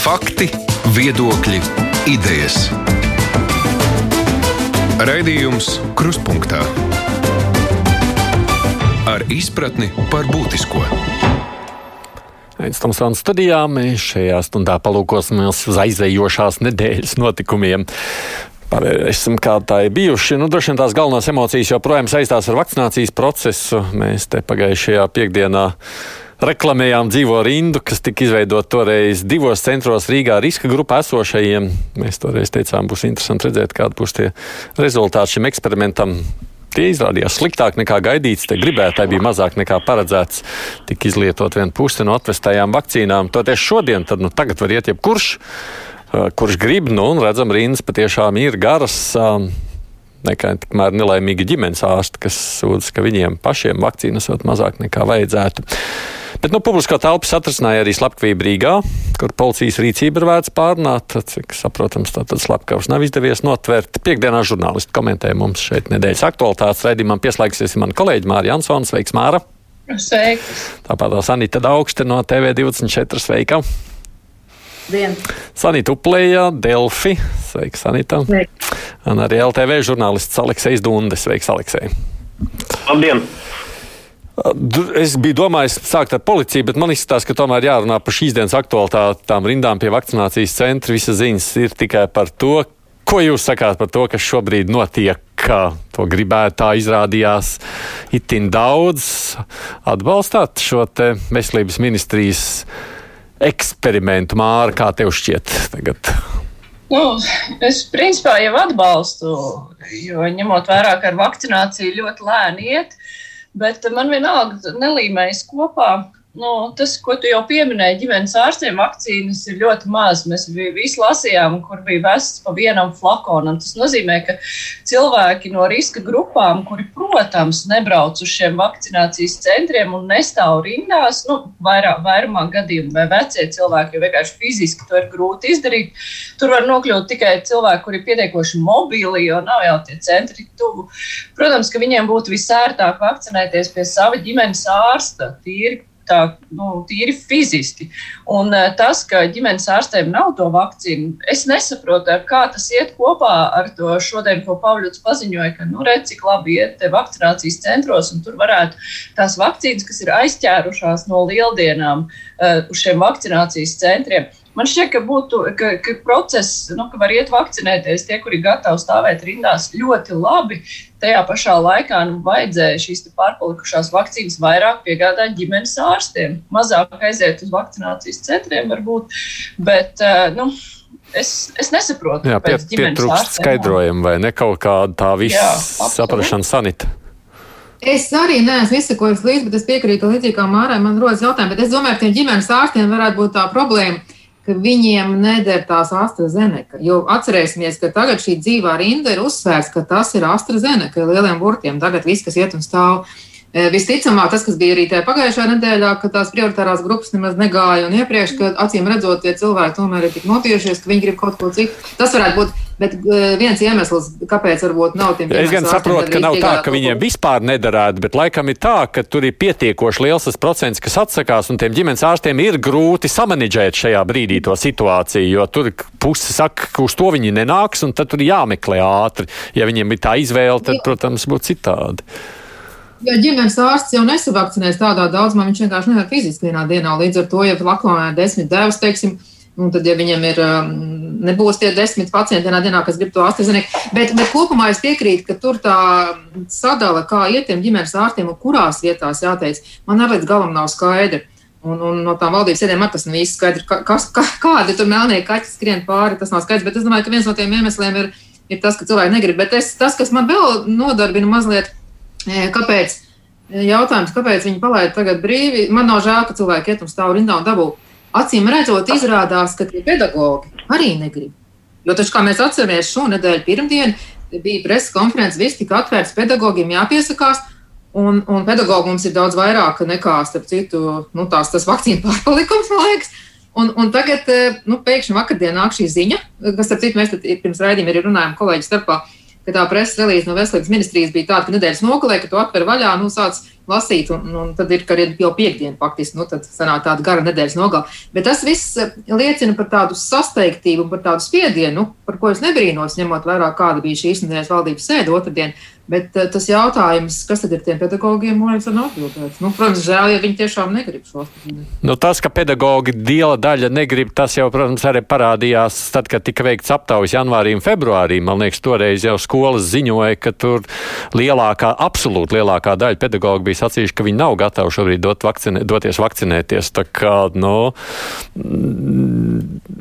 Fakti, viedokļi, idejas. Raidījums Kruspunkta ar izpratni par būtisko. Aizstamsons studijā mēs šajā stundā palūkosimies uz aizējošās nedēļas notikumiem. Pārēsim, kā tā ir bijuši. Nu, droši vien tās galvenās emocijas joprojām saistās ar vakcinācijas procesu. Mēs te pagājušajā piekdienā reklamējām dzīvo rindu, kas tika izveidota toreiz divos centros Rīgā riska grupā esošajiem. Mēs toreiz teicām, būs interesanti redzēt, kādi būs tie rezultāti šim eksperimentam. Tie izrādījās sliktāk nekā gaidīts. Te gribētāji bija mazāk nekā paredzēts. Tika izlietot viena puse no atvestajām vakcīnām. Toties šodien, tad nu, tagad var iet jebkurš. Eh, kurš grib, nu, un redzam, rindas patiešām ir garas. Nekā tikmēr nelaimīgi ģimenes ārsti, kas sūdz, ka viņiem pašiem vakcīnas vēl mazāk nekā vajadzētu. Bet nu, publiskā telpa satricināja arī slepkavību Rīgā, kur policijas rīcība ir vērts pārnāt. Cik saprotams, tātad slepkavas nav izdevies notvert. Piekdienā žurnālisti komentēja mums šeit nedēļas aktualitātes raidījumam pieslēgsies man kolēģi Māra Jansons. Sveiks, Māra! Sveiks! Tāpat Sanita Daugste no TV24. Sveika! Dien. Sanita Uplējā, Delfi. Sveiks, Sanita. Sveiki. Un arī LTV žurnālists Aleksis Dundes. Sveiks, Aleksei. Labdien! Es biju domājis sākt ar policiju, bet man izskatās, ka tomēr jārunā par šīs dienas aktualitātām rindām pie vakcinācijas centra. Visas ziņas ir tikai par to, ko jūs sakāt par to, kas šobrīd notiek. To gribētā izrādījās itin daudz. Atbalstāt šo veselības ministrijas eksperimentu, Māra, kā tev šķiet tagad? Nu, es principā jau atbalstu, jo ņemot vērā, ka ar vakcināciju ļoti lēni iet, bet man vienalga nelīmējas kopā Nu, tas, ko tu jau pieminēji, ģimenes ārstiem vakcīnas ir ļoti maz. Mēs visi lasījām, kur bija vests pa vienam flakonam. Tas nozīmē, ka cilvēki no riska grupām, kuri, protams, nebrauc uz šiem vakcinācijas centriem un nestāv rindās, nu, vairāk, vairumā gadījumu, vai vecie cilvēki, jo vienkārši fiziski to ir grūti izdarīt. Tur var nokļūt tikai cilvēki, kuri ir pietiekoši mobili, jo nav jau tie centri tuvu. Protams, ka viņiem būtu visērtāk vakcinēties pie sava ģimenes ārsta, tīri tā nu, tīri fiziski. Un eh, tas, ka ģimenes ārstēm nav to vakcīnu, es nesaprotu, kā tas iet kopā ar to šodien, ko Pāvils paziņoja, ka, nu, redz, cik labi iet vakcinācijas centros, un tur varētu tās vakcīnas, kas ir aizķērušās no lieldienām uh, uz šiem vakcinācijas centriem, Man šķiet, ka, būtu, ka, ka process, nu, ka var iet vakcinēties tie, kuri gatavi stāvēt rindās, ļoti labi. Tajā pašā laikā nu, vajadzēja šīs pārpalikušās vakcīnas vairāk piegādāt ģimenes ārstiem, mazāk aiziet uz vakcinācijas centriem, varbūt. Bet, eh, nu, Es, es nesaprotu, kāpēc pie, pietrūkst skaidrojumu vai ne kaut kāda tā visa saprašana sanita. Es arī neesmu izsekojis līdzi, bet es piekrītu līdzīgi kā Mārai. Man rodas jautājumi, bet es domāju, ka tiem ģimenes ārstiem varētu būt tā problēma ka viņiem neder tās AstraZeneca. Jo atcerēsimies, ka tagad šī dzīvā rinda ir uzsvērts, ka tas ir AstraZeneca lieliem burtiem. Tagad viss, kas iet un stāv. Visticamāk, tas, kas bija arī tajā pagājušajā nedēļā, ka tās prioritārās grupas nemaz negāja, un iepriekš, ka acīm redzot, tie cilvēki tomēr ir tik notījušies, ka viņi grib kaut ko citu. Tas varētu būt Bet viens iemesls, kāpēc varbūt nav tiem es gan saprotu, ka nav tā, ka viņiem vispār nedarētu, bet laikam ir tā, ka tur ir pietiekoši liels tas procents, kas atsakās, un tiem ģimenes ārstiem ir grūti samanģēt šajā brīdī to situāciju, jo tur puse saka, ka uz to viņi nenāks, un tad tur jāmeklē ātri. Ja viņiem ir tā izvēle, tad, protams, būtu citādi. Ja ģimenes ārsts jau nesavakcinēs tādā daudzumā, viņš vienkārši nevar fiziski vienā dienā. Līdz ar to, ja lakonā ir desmit devas, teiksim, Un tad, ja viņam ir, um, nebūs tie desmit pacienti vienā dienā, kas grib to AstraZeneca, bet, bet kopumā es piekrītu, ka tur tā sadala, kā iet tiem ģimenes ārstiem un kurās vietās jāteic, man arī līdz galam nav skaidra. Un, un no tām valdības sēdēm tas nav īsti skaidrs, kas, ka, kādi tur melnie kaķi skrien pāri. Tas nav skaidrs, bet es domāju, ka viens no tiem iemesliem ir, ir tas, ka cilvēki negrib. Bet es, tas, kas man vēl nodarbina mazliet, e, kāpēc, jautājums, kāpēc viņi palaida tagad brīvi, man nav žēl, ka cilvēki iet un stāv rindā un dabū. Acīm redzot, izrādās, ka tie pedagogi arī negrib. Jo taču, kā mēs atceramies, šonadēļ pirmdien bija preses konferences, viss tika atvērts, pedagogiem jāpiesakās. Un, un pedagogi mums ir daudz vairāk nekā, starp citu, nu, tās, tas vakcīnu pārpalikums, man liekas. Un, un tagad, nu, pēkšņi vakardienā nāk šī ziņa, kas, starp citu, mēs pirms raidījuma arī runājām kolēģi starpā, ka tā preses relīze no veselības ministrijas bija tāda, ka nedēļas nogalē, ka tu atver vaļā, nu, sāc lasīt, un, un tad ir arī jau piekdiena, faktiski, nu, tad sanāk tāda gara nedēļas nogala. Bet tas viss eh, liecina par tādu sasteigtību un par tādu spiedienu, par ko es nebrīnos, ņemot vērā, kāda bija šīs nedēļas valdības sēde otrdien. Bet uh, tas jautājums, kas tad ir tiem pedagogiem, man liekas, nav atbildēts. Nu, protams, žēl, ja viņi tiešām negrib šo studiju. Nu, tas, ka pedagogi liela daļa negrib, tas jau, protams, arī parādījās tad, kad tika veikts aptaujas janvārī un februārī. Man liekas, toreiz jau skolas ziņoja, ka tur lielākā, absolūti lielākā daļa pedagogu bija sacījuši, ka viņi nav gatavi šobrīd dot vakcinē, doties vakcinēties. Tā kā, nu,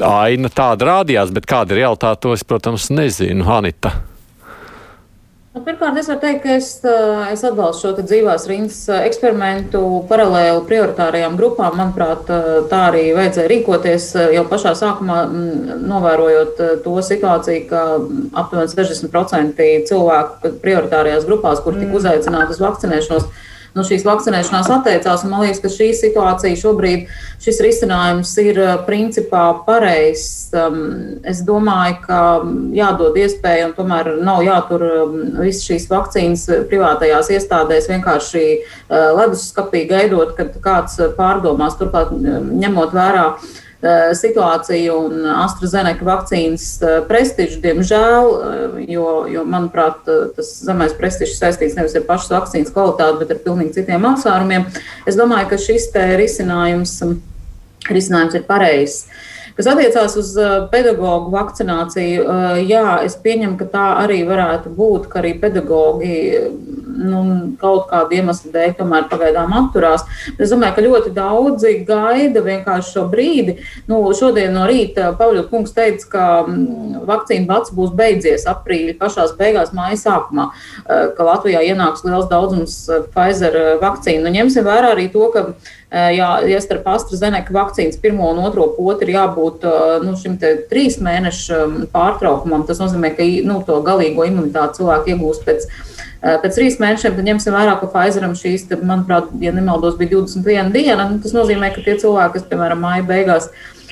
aina tāda rādījās, bet kāda ir realitāte, to es, protams, nezinu. Anita. Nu, pirmkārt, es varu teikt, ka es, es atbalstu šo dzīvās rindas eksperimentu paralēli prioritārajām grupām. Manuprāt, tā arī vajadzēja rīkoties jau pašā sākumā, novērojot to situāciju, ka aptuveni 60% cilvēku prioritārajās grupās, kur tika mm. uzaicināti uz vakcinēšanos, no šīs vakcinēšanās atteicās. Man liekas, ka šī situācija šobrīd, šis risinājums ir principā pareizs. Es domāju, ka jādod iespēja un tomēr nav jātur visas šīs vakcīnas privātajās iestādēs vienkārši leduskapī gaidot, kad kāds pārdomās, turklāt ņemot vērā situāciju un AstraZeneca vakcīnas eh, prestižu, diemžēl, eh, jo, jo, manuprāt, tas zemais prestižs saistīts nevis ar pašas vakcīnas kvalitāti, bet ar pilnīgi citiem apsvērumiem. Es domāju, ka šis risinājums, risinājums ir pareizs. Kas attiecās uz pedagoģu vakcināciju, jā, es pieņemu, ka tā arī varētu būt, ka arī pedagoģi nu, kaut kādu iemeslu dēļ tomēr pagaidām atturās. Es domāju, ka ļoti daudzi gaida vienkārši šo brīdi. Nu, šodien no rīta Pauļu kungs teica, ka mm, vakcīna bats būs beidzies aprīļa pašās beigās, māja sākumā, eh, ka Latvijā ienāks liels daudzums eh, Pfizer eh, vakcīnu. Nu, ņemsim vērā arī to, ka Jā, ja starp AstraZeneca vakcīnas pirmo un otro potu ir jābūt nu, šim trīs mēnešu mm, pārtraukumam, tas nozīmē, ka nu, to galīgo imunitāti cilvēki iegūst pēc pēc trīs mēnešiem, ņemsim vērā, ka Pfizeram šīs, te, manuprāt, ja nemaldos, bija 21 diena. Tas nozīmē, ka tie cilvēki, kas, piemēram, māja beigās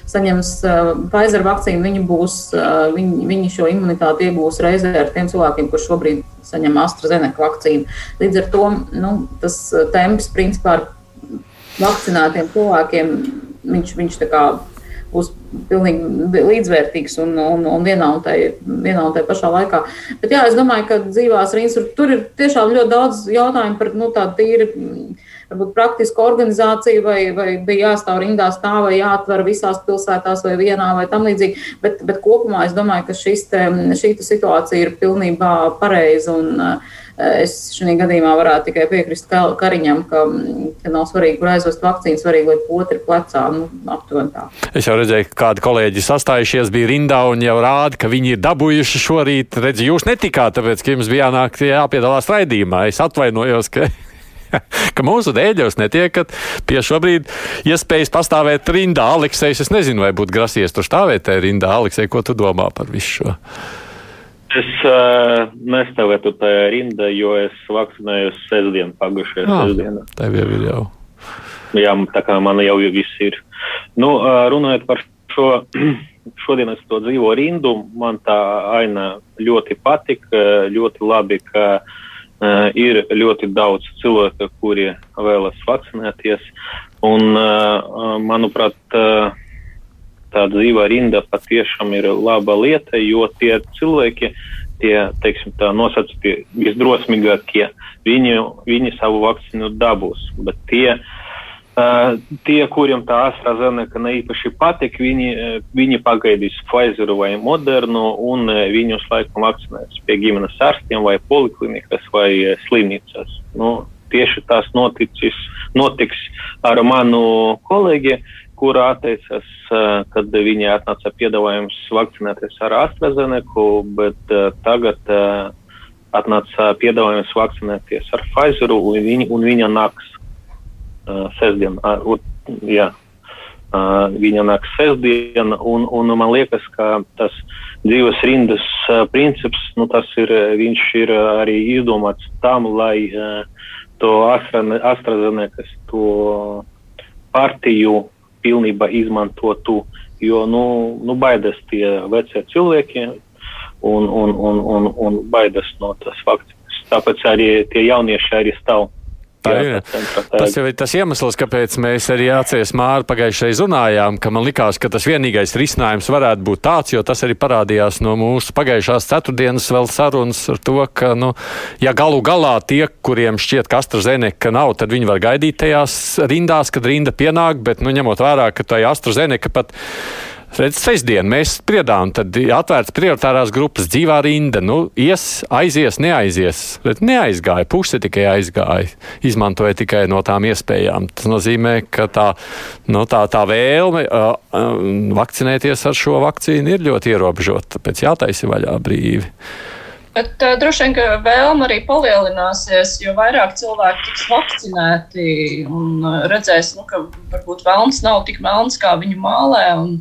saņems uh, Pfizer vakcīnu, viņi, būs, uh, viņi, viņi šo imunitāti iegūs reizē ar tiem cilvēkiem, kurš šobrīd saņem AstraZeneca vakcīnu. Līdz ar to nu, tas temps, principā, ar vakcinētiem cilvēkiem, viņš, viņš tā kā būs pilnīgi līdzvērtīgs un, un, un vienā, un tajā pašā laikā. Bet jā, es domāju, ka dzīvās rindas tur ir tiešām ļoti daudz jautājumu par nu, tādu tīri. Varbūt praktisku organizāciju, vai, vai bija jāstāv rindās tā, vai jāatver visās pilsētās, vai vienā, vai tam līdzīgi. Bet, bet kopumā es domāju, ka šis te, šī situācija ir pilnībā pareiza. Un, uh, Es šajā gadījumā varētu tikai piekrist Kariņam, ka, ka nav svarīgi, kur aizvest vakcīnu, svarīgi, lai potri plecā. Nu. Es jau redzēju, ka kādi kolēģi sastājušies bija rindā un jau rāda, ka viņi ir dabūjuši šorīt. Redzi, jūs netikāt, tāpēc, ka jums bija jānāk jāpiedalās raidījumā. Es atvainojos, ka ka mūsu dēļ jūs netiekat pie šobrīd iespējas pastāvēt rindā. Aleksējs, es nezinu, vai būtu grasies tur stāvēt tajā rindā. Aleksej, ko tu domā par visu šo? Es uh, nestāvēju tajā rindā, jo es vakcinējos sestdienu, pagājušajā ah, sestdienā. Tev jau ir jau. Jā, tā kā man jau viss ir. Nu, uh, runājot par šo, šodien es to dzīvo rindu, man tā aina ļoti patika, ļoti labi, ka uh, ir ļoti daudz cilvēku, kuri vēlas vakcinēties. Un, uh, manuprāt, uh, tā dzīvā rinda patiešām ir laba lieta, jo tie cilvēki, tie, teiksim, tā nosacītie visdrosmīgākie, viņi, viņi savu vakcīnu dabūs. Bet tie, uh, tie kuriem tā AstraZeneca ne īpaši patīk, viņi, viņi pagaidīs Pfizer vai Modernu un viņus laikam vakcinēs pie ģimenes ārstiem vai poliklinikas vai slimnīcas. Nu, tieši tas noticis, notiks ar manu kolēģi kura atteicās, kad viņi atnāca piedāvājums vakcinēties ar AstraZeneku, bet tagad atnāca piedāvājums vakcinēties ar Pfizeru, un, viņi, un viņa nāks sestdien. Jā, viņa nāks sestdien, un, un man liekas, ka tas dzīves rindas princips, nu, tas ir, viņš ir arī izdomāts tam, lai to AstraZenekas, to partiju pilnībā izmantotu. Jo nu, nu, baidās tie vecie cilvēki, un, un, un, un, un baidas no tas vakcīnas. Tāpēc arī tie jaunieši arī stāv Tā ir. Tas jau ir tas iemesls, kāpēc mēs arī ACS Māri pagājušajā runājām, ka man likās, ka tas vienīgais risinājums varētu būt tāds, jo tas arī parādījās no mūsu pagājušās ceturtdienas vēl sarunas ar to, ka, nu, ja galu galā tie, kuriem šķiet, ka AstraZeneca nav, tad viņi var gaidīt tajās rindās, kad rinda pienāk, bet, nu, ņemot vērā, ka tai AstraZeneca pat Redz, sestdien mēs spriedām, tad atvērts prioritārās grupas dzīvā rinda. Nu, ies, aizies, neaizies. Bet neaizgāja, puse tikai aizgāja. Izmantoja tikai no tām iespējām. Tas nozīmē, ka tā, nu, tā, tā vēlme uh, uh, vakcinēties ar šo vakcīnu ir ļoti ierobežota. Tāpēc jātaisa vaļā brīvi. Bet uh, droši vien, ka vēlme arī palielināsies, jo vairāk cilvēku tiks vakcinēti un uh, redzēs, nu, ka varbūt vēlams nav tik melns, kā viņu mālē. Un,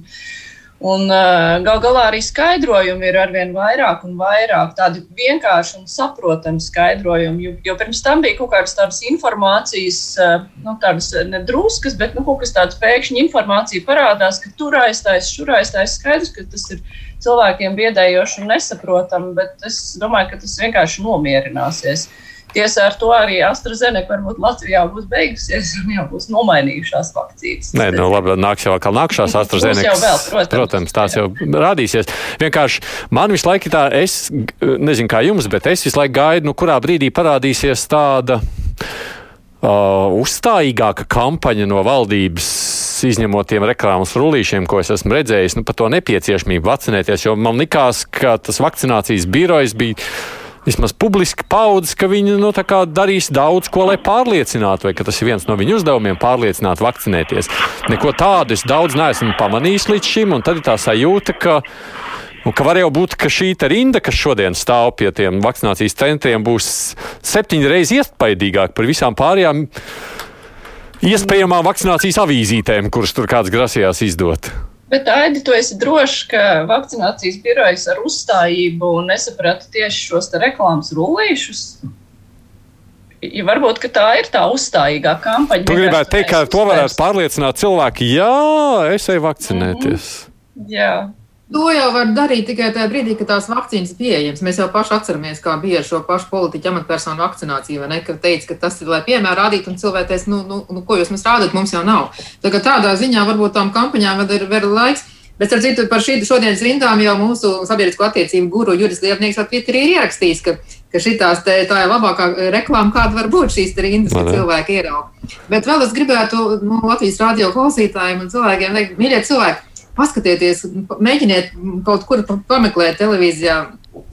un uh, gal galā arī skaidrojumi ir arvien vairāk un vairāk, tādi vienkārši un saprotami skaidrojumi. Jo, jo pirms tam bija kaut kādas tādas informācijas, uh, nu, tādas nedruskas, bet nu, kaut kas tāds pēkšņi informācija parādās, ka tur aiztais, šur aiztais, skaidrs, ka tas ir cilvēkiem biedējoši un nesaprotami, bet es domāju, ka tas vienkārši nomierināsies. Tiesa ar to arī AstraZeneca varbūt Latvijā būs beigusies un jau būs nomainījušās vakcīnas. Nē, nu labi, nāks jau atkal nākšās AstraZeneca. Jau vēl, protams, protams, tās jau rādīsies. Vienkārši man visu laiku tā, es nezinu kā jums, bet es visu laiku gaidu, nu kurā brīdī parādīsies tāda uh, uzstājīgāka kampaņa no valdības, izņemot tiem reklāmas rullīšiem, ko es esmu redzējis, nu, par to nepieciešamību vakcinēties. Jo man likās, ka tas vakcinācijas birojs bija. Vismaz publiski paudzes, ka viņi nu, darīs daudz ko, lai pārliecinātu, vai tas ir viens no viņu uzdevumiem, pārliecināt, vakcinēties. Neko tādu es daudz neesmu pamanījis līdz šim, un tad ir tā sajūta, ka Un ka var jau būt, ka šī rinda, kas šodien stāv pie tiem vakcinācijas centriem, būs septiņas reizes iespaidīgāka par visām pārējām iespējamām vakcinācijas avīzītēm, kuras tur kāds grasījās izdot. Bet, Aidi, tu esi drošs, ka vakcinācijas birojas ar uzstājību nesaprata tieši šos reklāmas rullīšus? Ja varbūt tā ir tā uzstājīgā kampaņa. Tu gribētu teikt, ka to varētu pārliecināt cilvēki, jā, es eju vakcinēties. Mm -hmm. Jā. To jau var darīt tikai tajā brīdī, kad tās vakcīnas ir pieejamas. Mēs jau paši atceramies, kā bija ar šo pašu politiķu amatpersonu vakcināciju, ne? Kad teica, ka tas ir, lai piemēru rādītu, un cilvēki teica, nu, nu, nu, ko jūs mums rādat, mums jau nav. Tā tādā ziņā varbūt tām kampaņām ir vēl laiks. Bet, ar citu, par šī šodienas rindām jau mūsu sabiedrisko attiecību guru Juris Lievnieks Twitterī ir ierakstījis, ka, ka šitās te, tā ir labākā reklāma, kāda var būt šīs rindas, kad cilvēki ierauga. Bet vēl es gribētu nu, Latvijas radio klausītājiem un cilvēkiem teikt, mīļie cilvēki, paskatieties, mēģiniet kaut kur pameklēt televīzijā,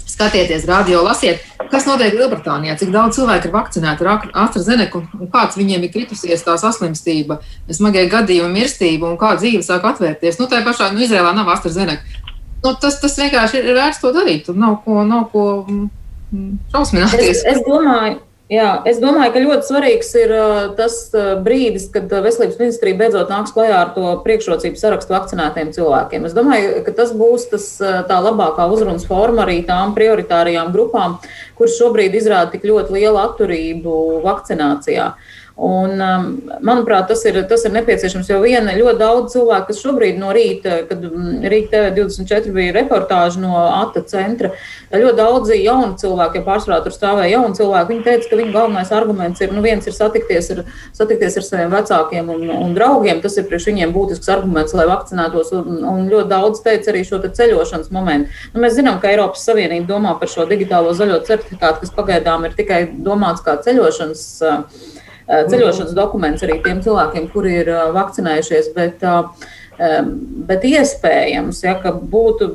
skatieties, radio, lasiet, kas notiek Lielbritānijā, cik daudz cilvēku ir vakcinēti ar AstraZeneca un kāds viņiem ir kritusies tā saslimstība, smagie gadījumi, mirstība un kā dzīve sāk atvērties. Nu, tā pašā nu, Izrēlā nav AstraZeneca. Nu, tas, tas vienkārši ir vērts to darīt. Tur nav ko, nav ko mm, šausmināties. Es, es domāju, Jā, es domāju, ka ļoti svarīgs ir tas brīdis, kad veselības ministrija beidzot nāks klajā ar to priekšrocību sarakstu vakcinētiem cilvēkiem. Es domāju, ka tas būs tas, tā labākā uzrunas forma arī tām prioritārajām grupām, kuras šobrīd izrāda tik ļoti lielu atturību vakcinācijā. Uh, Un, um, manuprāt, tas ir, tas ir nepieciešams, jo viena ļoti daudz cilvēku, kas šobrīd no rīta, kad mm, Rīta TV24 bija reportāža no ATA centra, ļoti daudzi jauni cilvēki, ja pārsvarā tur stāvēja jauni cilvēki, viņi teica, ka viņu galvenais arguments ir, nu, viens ir satikties ar, satikties ar saviem vecākiem un, un draugiem, tas ir priekš viņiem būtisks arguments, lai vakcinētos, un, un ļoti daudz teica arī šo ceļošanas momentu. Nu, mēs zinām, ka Eiropas Savienība domā par šo digitālo zaļo certifikātu, kas pagaidām ir tikai domāts kā ceļošanas uh, ceļošanas dokuments arī tiem cilvēkiem, kuri ir eh, vakcinējušies. Bet, eh, bet iespējams, ja, ka būtu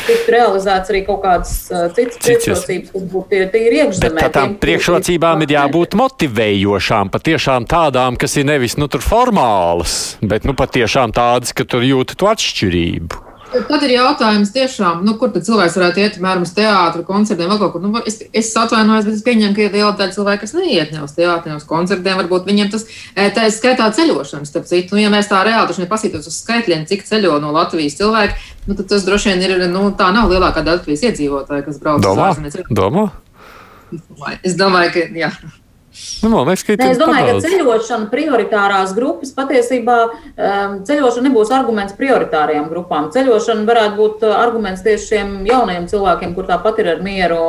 tiktu realizēts arī kaut kādas citas priekšrocības, kas būtu tie, tie ir iekšzemē. Bet tām priekšrocībām ir jābūt motivējošām, patiešām tādām, kas ir nevis nu, formālas, bet nu, patiešām tādas, ka tur jūti to atšķirību. Tad ir jautājums, tiešām, nu, kur cilvēks varētu iet, piemēram, uz teātru, koncertiem, vēl kaut kur. Nu, es, es atvainojos, bet es pieņemu, ka ir liela daļa cilvēku, kas neiet ne uz teātriem, uz koncertiem. Varbūt viņiem tas e, tā ir skaitā ceļošanas. Citu, nu, ja mēs tā reāli nepasītos uz skaitļiem, cik ceļo no Latvijas cilvēki, nu, tad tas droši vien ir, nu, tā nav lielākā daļa Latvijas iedzīvotāja, kas brauc uz ārzemēs. Domā? Es domāju, ka jā. Nu, man liekas, ka Nē, es domāju, ka ceļošana prioritārās grupas patiesībā um, ceļošana nebūs arguments prioritārajām grupām. Ceļošana varētu būt uh, arguments tieši šiem jaunajiem cilvēkiem, kur tāpat ir ar mieru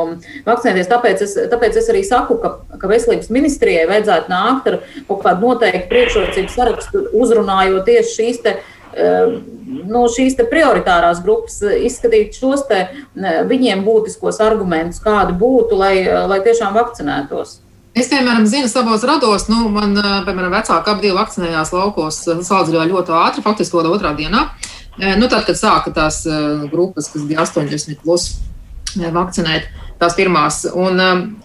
vakcinēties. Tāpēc es, tāpēc es arī saku, ka, ka veselības ministrijai vajadzētu nākt ar kaut kādu noteiktu priekšrocību sarakstu, uzrunājot tieši šīs te um, no šīs prioritārās grupas izskatīt šos te, viņiem būtiskos argumentus, kādi būtu, lai, lai tiešām vakcinētos. Es, piemēram, zinu savos rados, nu, man, piemēram, vecāki abi vakcinējās laukos Salzburgā ļoti ātri, faktiski vēl otrā dienā. Nu, tad, kad sāka tās grupas, kas bija 80 plus vakcinēt, tās pirmās. Un,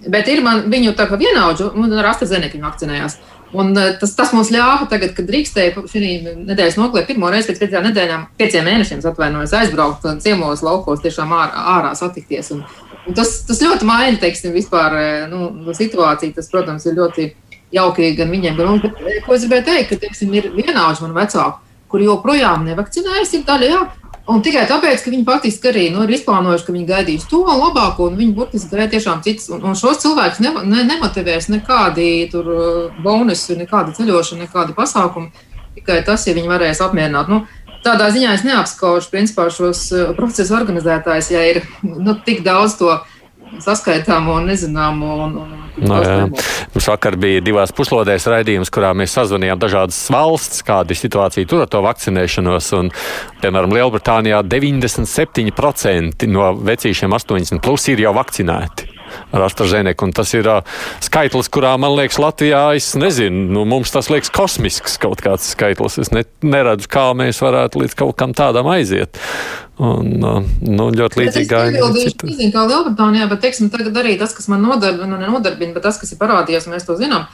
bet ir man viņu tā kā vienaudžu, un ar AstraZeneca vakcinējās. Un tas, tas mums ļāva, tagad, kad drīkstēja šī nedēļas noklē, pirmo reizi pēc piecām nedēļām, pieciem mēnešiem atvainojos, aizbraukt ciemos, laukos, tiešām ārā, ārā satikties. Un, Un tas, tas ļoti maina teiksim, vispār, eh, nu, situāciju. Tas, protams, ir ļoti jauki gan viņiem, gan mums. Eh, ko es gribēju teikt, ka teiksim, ir vienaudži man vecāki, kuri joprojām nevakcinējas, ir daļa. Un tikai tāpēc, ka viņi faktiski arī nu, ir izplānojuši, ka viņi gaidīs to labāko, un viņi burtiski gaida tiešām cits. Un, un šos cilvēkus ne, ne, nemotivēs nekādi eh, bonusi, nekāda ceļošana, nekādi pasākumi. Tikai tas, ja viņi varēs apmierināt. Nu, tādā ziņā es neapskaužu principā, šos eh, procesu organizētājus, ja ir nu, tik daudz to saskaitāmo un nezināmo. Un, un, No, jā. Mums vakar bija divās puslodēs raidījums, kurā mēs sazvanījām dažādas valsts, kāda ir situācija tur ar to vakcinēšanos. Un, piemēram, Lielbritānijā 97% no vecīšiem 80 plus ir jau vakcinēti ar AstraZeneku. Tas ir uh, skaitlis, kurā man liekas, Latvijā, es nezinu, nu, mums tas liekas kosmisks kaut kāds skaitlis. Es ne, neredzu, kā mēs varētu līdz kaut kam tādam aiziet. Un, nu, ļoti līdzīgi gāja. Es nezinu, kā Lielbritānijā, bet, teiksim, tagad arī tas, kas man nodarbina, nu, nenodarbina, bet tas, kas ir parādījies, mēs to zinām.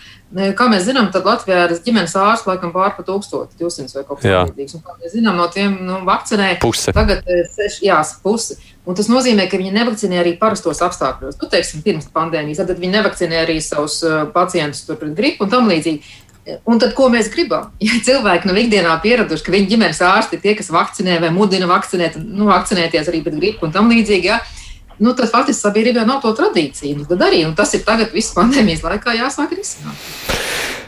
Kā mēs zinām, tad Latvijā ir ģimenes ārsts laikam pār pa 1200 vai kaut kas tamlīdzīgs. Kā mēs zinām, no tiem nu, vakcinē puse. Tagad seši, jā, pusi. Un tas nozīmē, ka viņi nevakcinē arī parastos apstākļos. Nu, teiksim, pirms pandēmijas, tad viņi nevakcinē arī savus pacientus pret gripu un tam līdzīgi. Un tad, ko mēs gribam? Ja cilvēki nu, ikdienā pieraduši, ka viņu ģimenes ārsti ir tie, kas vakcinē vai mudina vakcinēt, nu, vakcinēties arī pret gripu un tam līdzīgi, ja, nu, tad faktiski sabiedrībā nav to tradīciju. Nu, tad arī, un tas ir tagad visu pandēmijas laikā jāsāk risināt.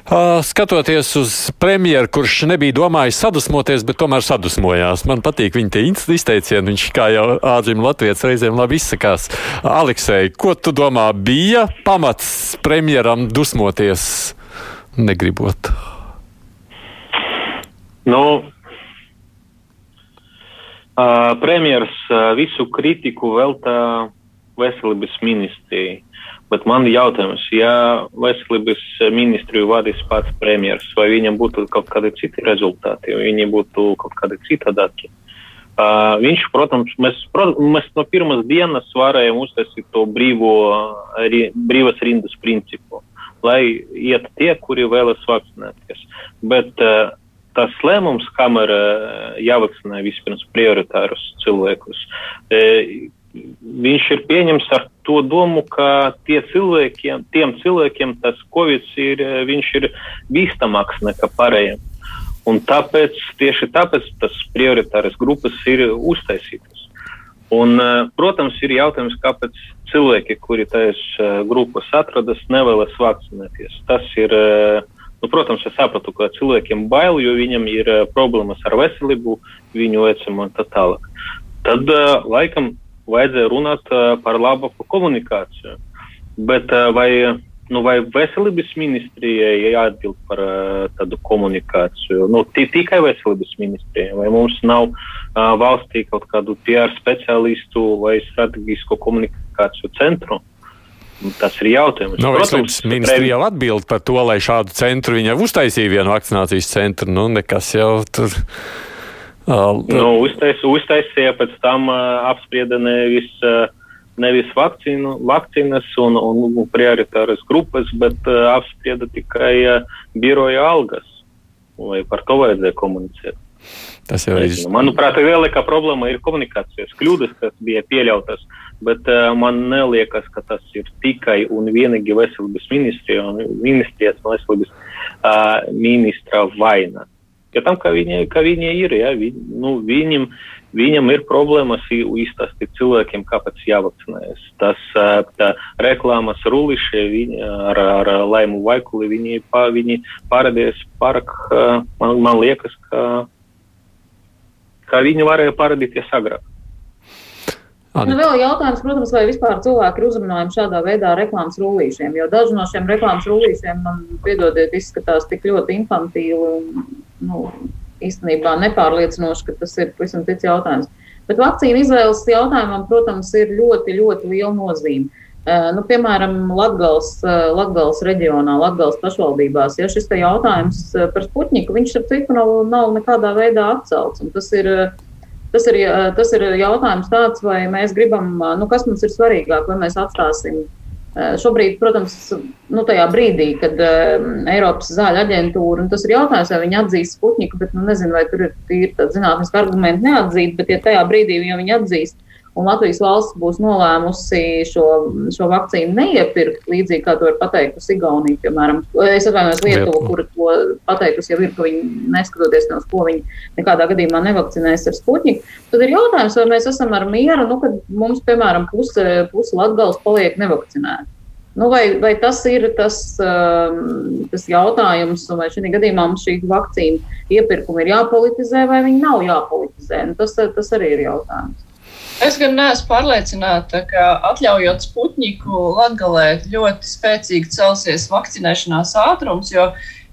Skatoties uz premjeru, kurš nebija domājis sadusmoties, bet tomēr sadusmojās. Man patīk viņa izteicieni. Viņš kā jau ārzemju latviečs reizēm labi izsakās. Aleksei, ko tu domā, bija pamats premjeram dusmoties? negribot? Nu, premjeras uh, visu kritiku veltā veselības ministrijai. Bet man ir jautājums, ja veselības ministriju vadīs pats premjeras, vai viņam būtu kaut kādi citi rezultāti, vai viņi būtu kaut kādi citādāki? Uh, viņš, protams, mēs, protams, mēs no pirmās dienas varējām uztaisīt to brīvo, ri, brīvas rindas principu. Lai iet tie, kuri vēlas vakcinēties. Bet uh, tas lēmums, kam ir uh, jāvakcinē vispirms prioritārus cilvēkus, uh, viņš ir pieņems ar to domu, ka tie cilvēkiem, tiem cilvēkiem tas covid ir, viņš ir bīstamāks nekā pārējiem. Un tāpēc, tieši tāpēc tas prioritāras grupas ir uztaisītas. Un, protams, ir jautājums, kāpēc cilvēki, kuri tajās grupās atrodas, nevēlas vakcinēties. Tas ir, nu, protams, es sapratu, ka cilvēkiem bail, jo viņam ir problēmas ar veselību, viņu vecumu un tā tālāk. Tad, laikam, vajadzēja runāt par labāku komunikāciju. Bet vai nu, vai veselības ministrijai jāatbild par tādu komunikāciju? Nu, tikai veselības ministrijai, vai mums nav valstī kaut kādu PR speciālistu vai strateģisko komunikāciju centru? Tas ir jautājums. No, Protams, ministrija jau atbild par to, lai šādu centru viņa uztaisīja vienu vakcinācijas centru. Nu, nekas jau tur. Uh, nu, uztais, uztaisīja, pēc tam uh, apsprieda nevis uh, nevis vakcīnu, vakcīnas un, un prioritāras grupas, bet apsprieda tikai biroja algas. Vai par to vajadzēja komunicēt? Tas jau ir. Manuprāt, lielākā problēma ir komunikācijas kļūdas, kas bija pieļautas, bet uh, man neliekas, ka tas ir tikai un vienīgi veselības ministrijas un veselības uh, ministra vaina. Ja tam, ka viņi, ka viņi ir, ja, viņi, nu, viņam, viņam ir problēmas izstāstīt cilvēkiem, kāpēc jāvakcinējas. Tas tā, reklāmas rulišie viņi, ar, ar laimu vaikuli, viņi, pa, viņi parādījās pārāk, man, man liekas, ka, ka viņi varēja parādīties agrāk. Nu, vēl jautājums, protams, vai vispār cilvēki ir uzrunājumi šādā veidā reklāmas rullīšiem, jo daži no šiem reklāmas rullīšiem man, piedodiet, izskatās tik ļoti infantīli un, nu, īstenībā nepārliecinoši, ka tas ir pavisam cits jautājums. Bet vakcīnu izvēles jautājumam, protams, ir ļoti, ļoti liela nozīme. Uh, nu, piemēram, Latvijas, Latvijas reģionā, Latvijas pašvaldībās, ja šis jautājums uh, par Sputniku, viņš ar citu nav, nav nekādā veidā atcelts. Tas ir Tas ir, tas ir jautājums tāds, vai mēs gribam, nu, kas mums ir svarīgāk, vai mēs atstāsim. Šobrīd, protams, nu, tajā brīdī, kad uh, Eiropas zāļu aģentūra, un tas ir jautājums, vai viņi atzīst Sputniku, bet nu, nezinu, vai tur ir tīri zinātniski argumenti neatzīt, bet ja tajā brīdī ja viņi atzīst, un Latvijas valsts būs nolēmusi šo, šo vakcīnu neiepirkt, līdzīgi kā to ir pateikusi Igaunija, piemēram. Es atvainojos Lietuvu, kur to pateikusi jau ir, ka viņi, neskatoties no ko viņi nekādā gadījumā nevakcinēs ar Sputniku, tad ir jautājums, vai mēs esam ar mieru, nu, kad mums, piemēram, puse, puse Latgals paliek nevakcinēti. Nu, vai, vai tas ir tas, um, tas jautājums, vai šī gadījumā mums šī vakcīna iepirkuma ir jāpolitizē, vai viņi nav jāpolitizē? Nu, tas, tas arī ir jautājums. Es gan neesmu pārliecināta, ka atļaujot Sputniku Latvijā ļoti spēcīgi celsies vakcinēšanās ātrums, jo,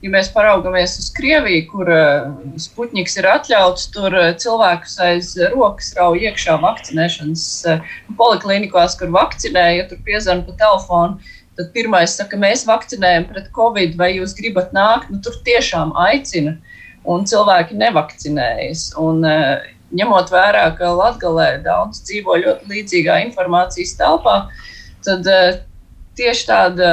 ja mēs paraugamies uz Krieviju, kur eh, Sputniks ir atļauts, tur eh, cilvēkus aiz rokas rauj iekšā vakcinēšanas eh, poliklinikās, kur vakcinē, ja tur piezvan pa telefonu. Tad pirmais saka, mēs vakcinējam pret covid, vai jūs gribat nākt? Nu, tur tiešām aicina, un cilvēki nevakcinējas. Un, uh, ņemot vērā, ka Latvijā daudz dzīvo ļoti līdzīgā informācijas telpā, tad uh, tieši tāda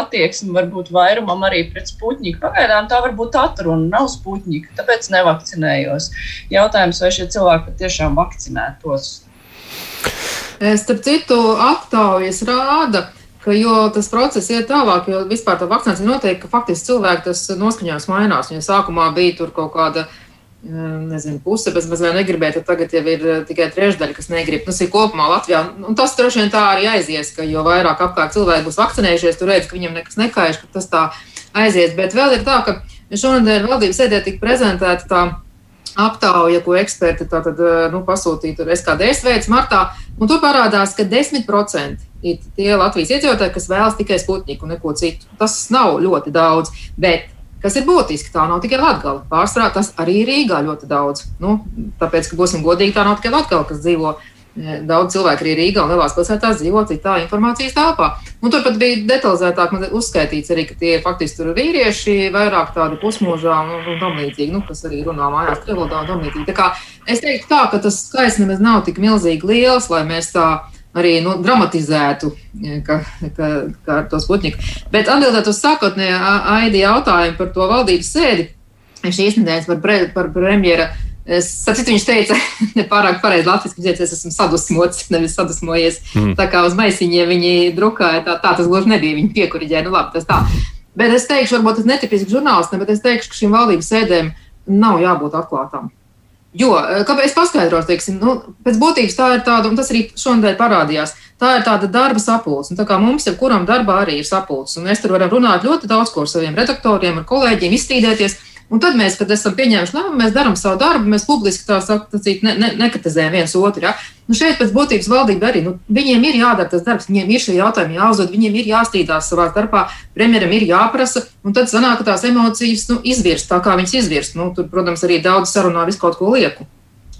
attieksme var būt vairumam arī pret sputniku. Pagaidām tā var būt atruna, nav sputnika, tāpēc nevakcinējos. Jautājums, vai šie cilvēki patiešām vakcinētos? Starp citu, aptaujas rāda, ka tas process iet tālāk, jo vispār tā vakcinācija notiek, ka faktiski cilvēki tas noskaņojums mainās. Ja sākumā bija tur kaut kāda nezinu, puse bez mazliet negribēja, tad tagad jau ir tikai trešdaļa, kas negrib. Tas ir kopumā Latvijā. Un tas droši vien tā arī aizies, ka jo vairāk apkārt cilvēki būs vakcinējušies, tur redz, ka viņiem nekas nekaiš, ka tas tā aizies. Bet vēl ir tā, ka šonadēļ valdības sēdē tika prezentēta tā aptauja, ko eksperti tātad, nu, pasūtīja tur SKDS veids martā, un tur parādās, ka 10% ir tie Latvijas iedzīvotāji, kas vēlas tikai sputniku un neko citu. Tas nav ļoti daudz, bet Kas ir būtiski, tā nav tikai Latvija. Pārsvarā tas arī ir Rīgā ļoti daudz. Nu, tāpēc, ka būsim godīgi, tā nav tikai Latvija, kas dzīvo. E, daudz cilvēku arī Rīgā un lielās pilsētās dzīvo citā informācijas telpā. Un tur pat bija detalizētāk uzskaitīts arī, ka tie ir faktiski tur vīrieši, vairāk tādi pusmūžā un, un tam līdzīgi, nu, kas arī runā mājās krievodā un tam līdzīgi. Tā kā es teiktu tā, ka tas skaits nemaz nav tik milzīgi liels, lai mēs tā arī nu, dramatizētu ka, ka, ka ar to sputniku. Bet atbildot uz sākotnējo AID jautājumu par to valdības sēdi, šīs nedēļas par, pre, par premjera. Sapratu, viņš teica, nepārāk pareizi latviešu, ka es esmu sadusmots, nevis sadusmojies. Mm. Tā kā uz maisiņiem viņi drukāja, tā, tā tas gluži nebija. Viņi piekuriģēja, nu labi, tas tā. Bet es teikšu, varbūt tas netipisks žurnālistam, bet es teikšu, ka šīm valdības sēdēm nav jābūt atklātām. Jo, eh, kāpēc paskaidros, teiksim, nu, pēc būtības tā ir tāda, un tas arī šodien parādījās, tā ir tāda darba sapulce. Tā kā mums, jebkuram darbā arī ir sapulce, un mēs tur varam runāt ļoti daudz ko ar saviem redaktoriem, ar kolēģiem, izstrīdēties. Un tad mēs, kad esam pieņēmuši lēmumu, mēs darām savu darbu, mēs publiski tā sakot, ne, ne, nekritizējam viens otru. Ja? Nu šeit pēc būtības valdība arī, nu, viņiem ir jādara tas darbs, viņiem ir šie jautājumi jāuzdod, viņiem ir jāstrīdās savā starpā, premjeram ir jāprasa, un tad sanāk, ka tās emocijas nu, izvirst tā, kā viņas izvirst. Nu, tur, protams, arī daudz sarunā visu kaut ko lieku.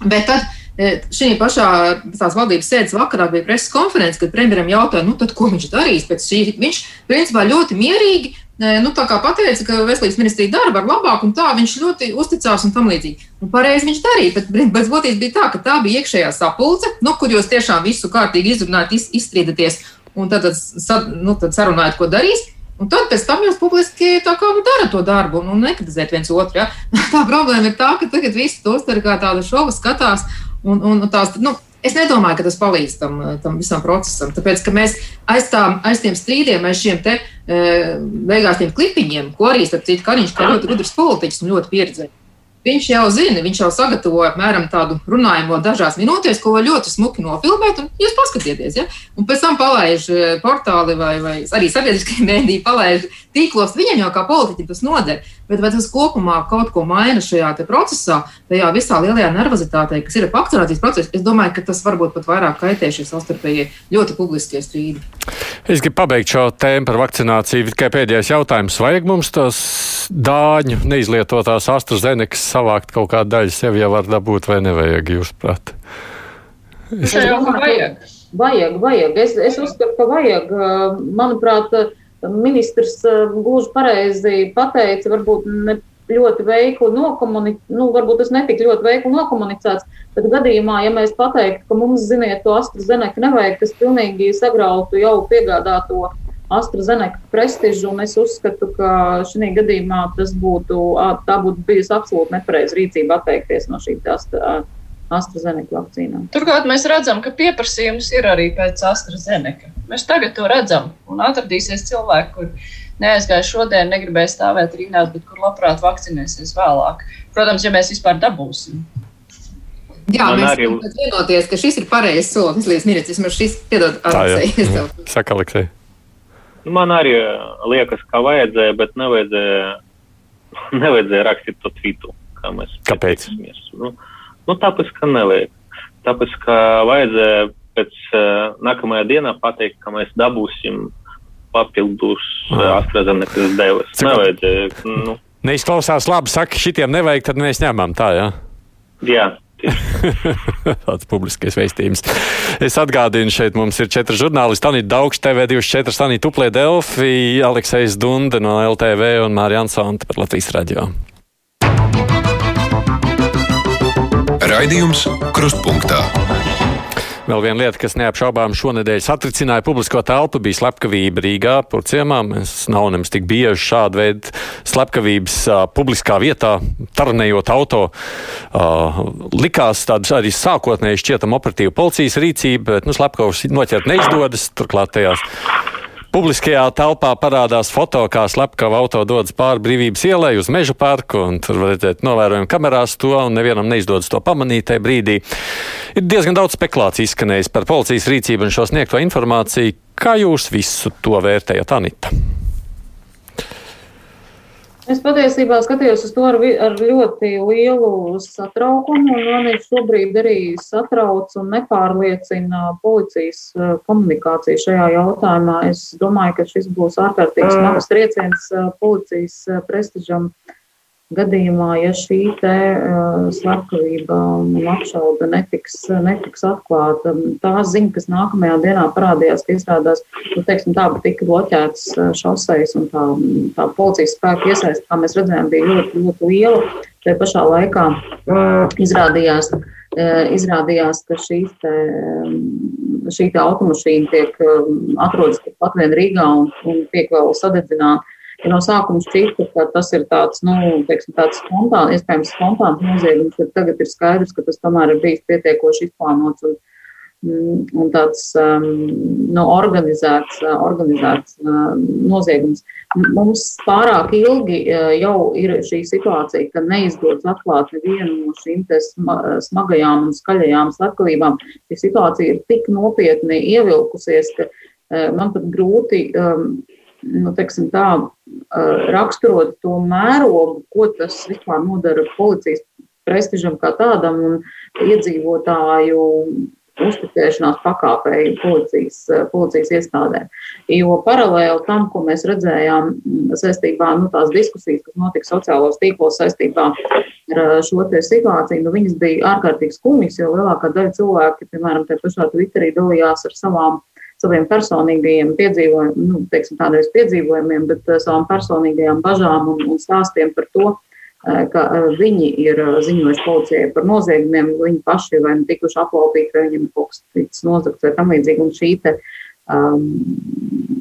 Bet tad e, šī pašā tās valdības sēdes vakarā bija preses konference, kad premjeram jautāja, nu, tad, ko viņš darīs. Šī, viņš principā ļoti mierīgi nu, pateica, ka veselības ministrija dara var labāk, un tā viņš ļoti uzticās un tam līdzīgi. Un pareizi viņš darīja, bet pēc būtības bija tā, ka tā bija iekšējā sapulce, nu, kur jūs tiešām visu kārtīgi izrunājat, iz, izstrīdaties un tad, tad, nu, tad sarunājat, ko darīs. Un tad pēc tam jūs publiski tā kā nu, darat to darbu un, un nekritizēt viens otru. Ja? Tā problēma ir tā, ka tagad visi to uztver kā tādu šovu, skatās un, un tās. Nu, Es nedomāju, ka tas palīdz tam, tam visam procesam. Tāpēc, ka mēs aiz, tām, aiz tiem strīdiem, aiz šiem te, e, beigās tiem klipiņiem, ko arī, starp citu, Kariņš kā ļoti gudrs politiķis un ļoti pieredzējis. Viņš jau zina, viņš jau sagatavo apmēram tādu runājumu dažās minūtēs, ko var ļoti smuki nofilmēt, un jūs paskatieties, ja? un pēc tam palaiž eh, portāli vai, vai arī sabiedriskie mēdīji palaiž tīklos. Viņam jau kā politiķim tas noder, bet vai tas kopumā kaut ko maina šajā procesā, tajā visā lielajā nervozitātē, kas ir ap vakcinācijas procesu, es domāju, ka tas varbūt pat vairāk kaitē šie savstarpēji ļoti publiskie strīdi. Es gribu pabeigt šo tēmu par vakcināciju. Tikai pēdējais jautājums. Vajag mums tos dāņu neizlietotās AstraZenekas savākt kaut kādu daļu sev jau var dabūt vai nevajag, jūsuprāt? Es domāju, ka vajag. Vajag, vajag. Es, es uzskatu, ka vajag. Manuprāt, ministrs gluži pareizi pateica, varbūt ne ļoti veikli nokomunicēts, nu, varbūt tas netika ļoti veikli nokomunicēts, bet gadījumā, ja mēs pateiktu, ka mums, ziniet, to AstraZeneca nevajag, tas pilnīgi sagrautu jau piegādāto AstraZeneca prestižu, un es uzskatu, ka šī gadījumā tas būtu, tā būtu bijusi absolūti nepareiza rīcība atteikties no šī AstraZeneca vakcīnām. Turklāt mēs redzam, ka pieprasījums ir arī pēc AstraZeneca. Mēs tagad to redzam, un atradīsies cilvēki, kur neaizgāja šodien, negribēja stāvēt rindās, bet kur labprāt vakcinēsies vēlāk. Protams, ja mēs vispār dabūsim. Jā, Man mēs arī... vienoties, ka šis ir pareizs solis līdz mirklim. Vismaz šis, piedod, Aleksei. Saka, Aleksei. Man arī liekas, ka vajadzēja, bet nevajadzēja, nevajadzēja rakstīt to tvītu. Kāpēc? Nu, nu, tāpēc, ka nevajag. Tāpēc, ka vajadzēja pēc uh, nākamajā dienā pateikt, ka mēs dabūsim papildus uh, AstraZeneca devas. Nevajadzēja. Nu. Neizklausās labi, saka, šitiem nevajag, tad mēs ņemam tā, jā? Jā. Tāds publiskais veistījums. Es atgādinu, šeit mums ir četri žurnālisti. Anita Daugš, TV24, Anita Tuplē Delfi, Aleksis Dunde no LTV un Mārija Ansanta par Latvijas radio. Raidījums Krustpunktā. Vēl viena lieta, kas neapšaubām šonadēļ satricināja publisko telpu, bija slepkavība Rīgā, Purciemā. Mēs nav nemaz tik bieži šādu veidu slepkavības uh, publiskā vietā, tarnējot auto. Uh, likās tāda arī sākotnēji šķietama operatīva policijas rīcība, bet nu, slepkavus noķert neizdodas. Turklāt tajās Publiskajā telpā parādās foto, kā slepkava auto dodas pāri brīvības ielai uz meža parku, un tur var redzēt novērojami kamerās to, un nevienam neizdodas to pamanīt tajā brīdī. Ir diezgan daudz spekulāciju izskanējis par policijas rīcību un šo sniegto informāciju. Kā jūs visu to vērtējat, Anita? Es patiesībā skatījos uz to ar, ar ļoti lielu satraukumu, un mani šobrīd arī satrauc un nepārliecina policijas komunikācija šajā jautājumā. Es domāju, ka šis būs ārkārtīgi smags trieciens policijas prestižam. Uh, gadījumā, ja šī te uh, slepkavība un apšauda netiks, netiks atklāta, tā ziņa, kas nākamajā dienā parādījās, ka izrādās, nu, teiksim, tā, tika bloķētas šoseis un tā, tā policijas spēka iesaist, kā mēs redzējām, bija ļoti, ļoti liela. Te pašā laikā izrādījās, izrādījās ka šī te, šī te automašīna tiek atrodas pat vien Rīgā un, un tiek vēl sadedzināta no sākuma šķita, ka tas ir tāds, nu, teiksim, tāds spontāns, iespējams, spontāns noziegums, tad tagad ir skaidrs, ka tas tomēr ir bijis pietiekoši izplānots un, mm, un tāds um, nu, organizēts, uh, organizēts uh, noziegums. Mums pārāk ilgi uh, jau ir šī situācija, ka neizdodas atklāt nevienu no šīm smagajām un skaļajām slepkavībām. Šī situācija ir tik nopietni ievilkusies, ka man pat grūti um, nu, teiksim, tā, raksturot to mērogu, ko tas vispār nodara policijas prestižam kā tādam un iedzīvotāju uzticēšanās pakāpēji policijas, policijas iestādēm. Jo paralēli tam, ko mēs redzējām saistībā ar nu, tās diskusijas, kas notika sociālos tīklos saistībā ar šo situāciju, nu, viņas bija ārkārtīgi skumjas, jo lielākā daļa cilvēki, piemēram, te pašā Twitterī dalījās ar savām saviem personīgajiem piedzīvojumiem, nu, teiksim, tādreiz piedzīvojumiem, bet uh, savām personīgajām bažām un, un stāstiem par to, uh, ka uh, viņi ir ziņojuši policijai par noziegumiem, viņi paši vai nu tikuši aplaupīti, vai viņiem kaut kas ticis nozagts vai tam līdzīgi. Un šī te, um,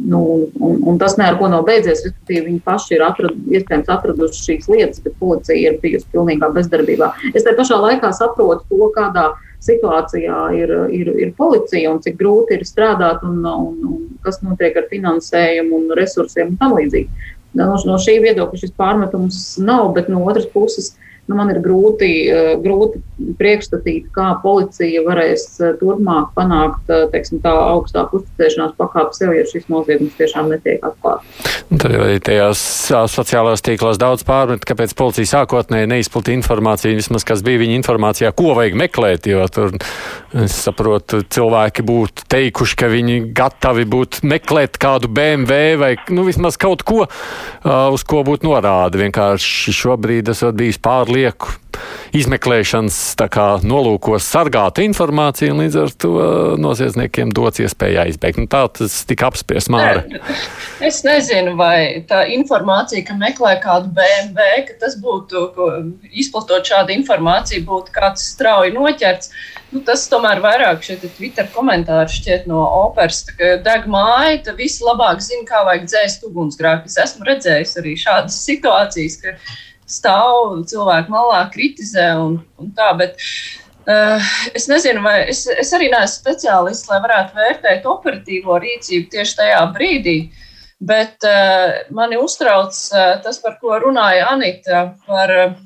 nu, un, un tas neko nav beidzies, viņi paši ir atrad, iespējams atraduši šīs lietas, bet policija ir bijusi pilnīgā bezdarbībā. Es te pašā laikā saprotu to, kādā situācijā ir, ir, ir policija un cik grūti ir strādāt un, un, un kas notiek ar finansējumu un resursiem un tam līdzīgi. No, no šī viedokļa šis pārmetums nav, bet no otras puses nu, man ir grūti, eh, grūti priekšstatīt, kā policija varēs eh, turpmāk panākt teiksim, tā augstāku uzticēšanās pakāpi sev, ja šis noziegums tiešām netiek atklāts. Tad arī tajās sociālajās tīklos daudz pārmet, kāpēc policija sākotnēji neizplatīja informāciju, vismaz kas bija viņa informācijā, ko vajag meklēt, jo tur, es saprotu, cilvēki būtu teikuši, ka viņi gatavi būtu meklēt kādu BMW vai, nu, vismaz kaut ko, uz ko būtu norāda. Vienkārši šobrīd esot bijis pārlieku izmeklēšanas kā, nolūkos sargāt informāciju, un līdz ar to noziedzniekiem dots iespēja aizbēgt. Nu, tā tas tika apspriests Māra. Es nezinu, vai tā informācija, ka meklē kādu BMW, ka tas būtu, izplatot šādu informāciju, būtu kāds strauji noķerts. Nu, tas tomēr vairāk šeit ir Twitter komentāri šķiet no operas, ka deg māja, tad visi labāk zina, kā vajag dzēst ugunsgrēku. Es esmu redzējis arī šādas situācijas, ka stāv cilvēku malā, kritizē un, un tā. Bet, uh, es nezinu, vai es, es arī neesmu speciālists, lai varētu vērtēt operatīvo rīcību tieši tajā brīdī. Bet uh, mani uztrauc uh, tas, par ko runāja Anita, par uh,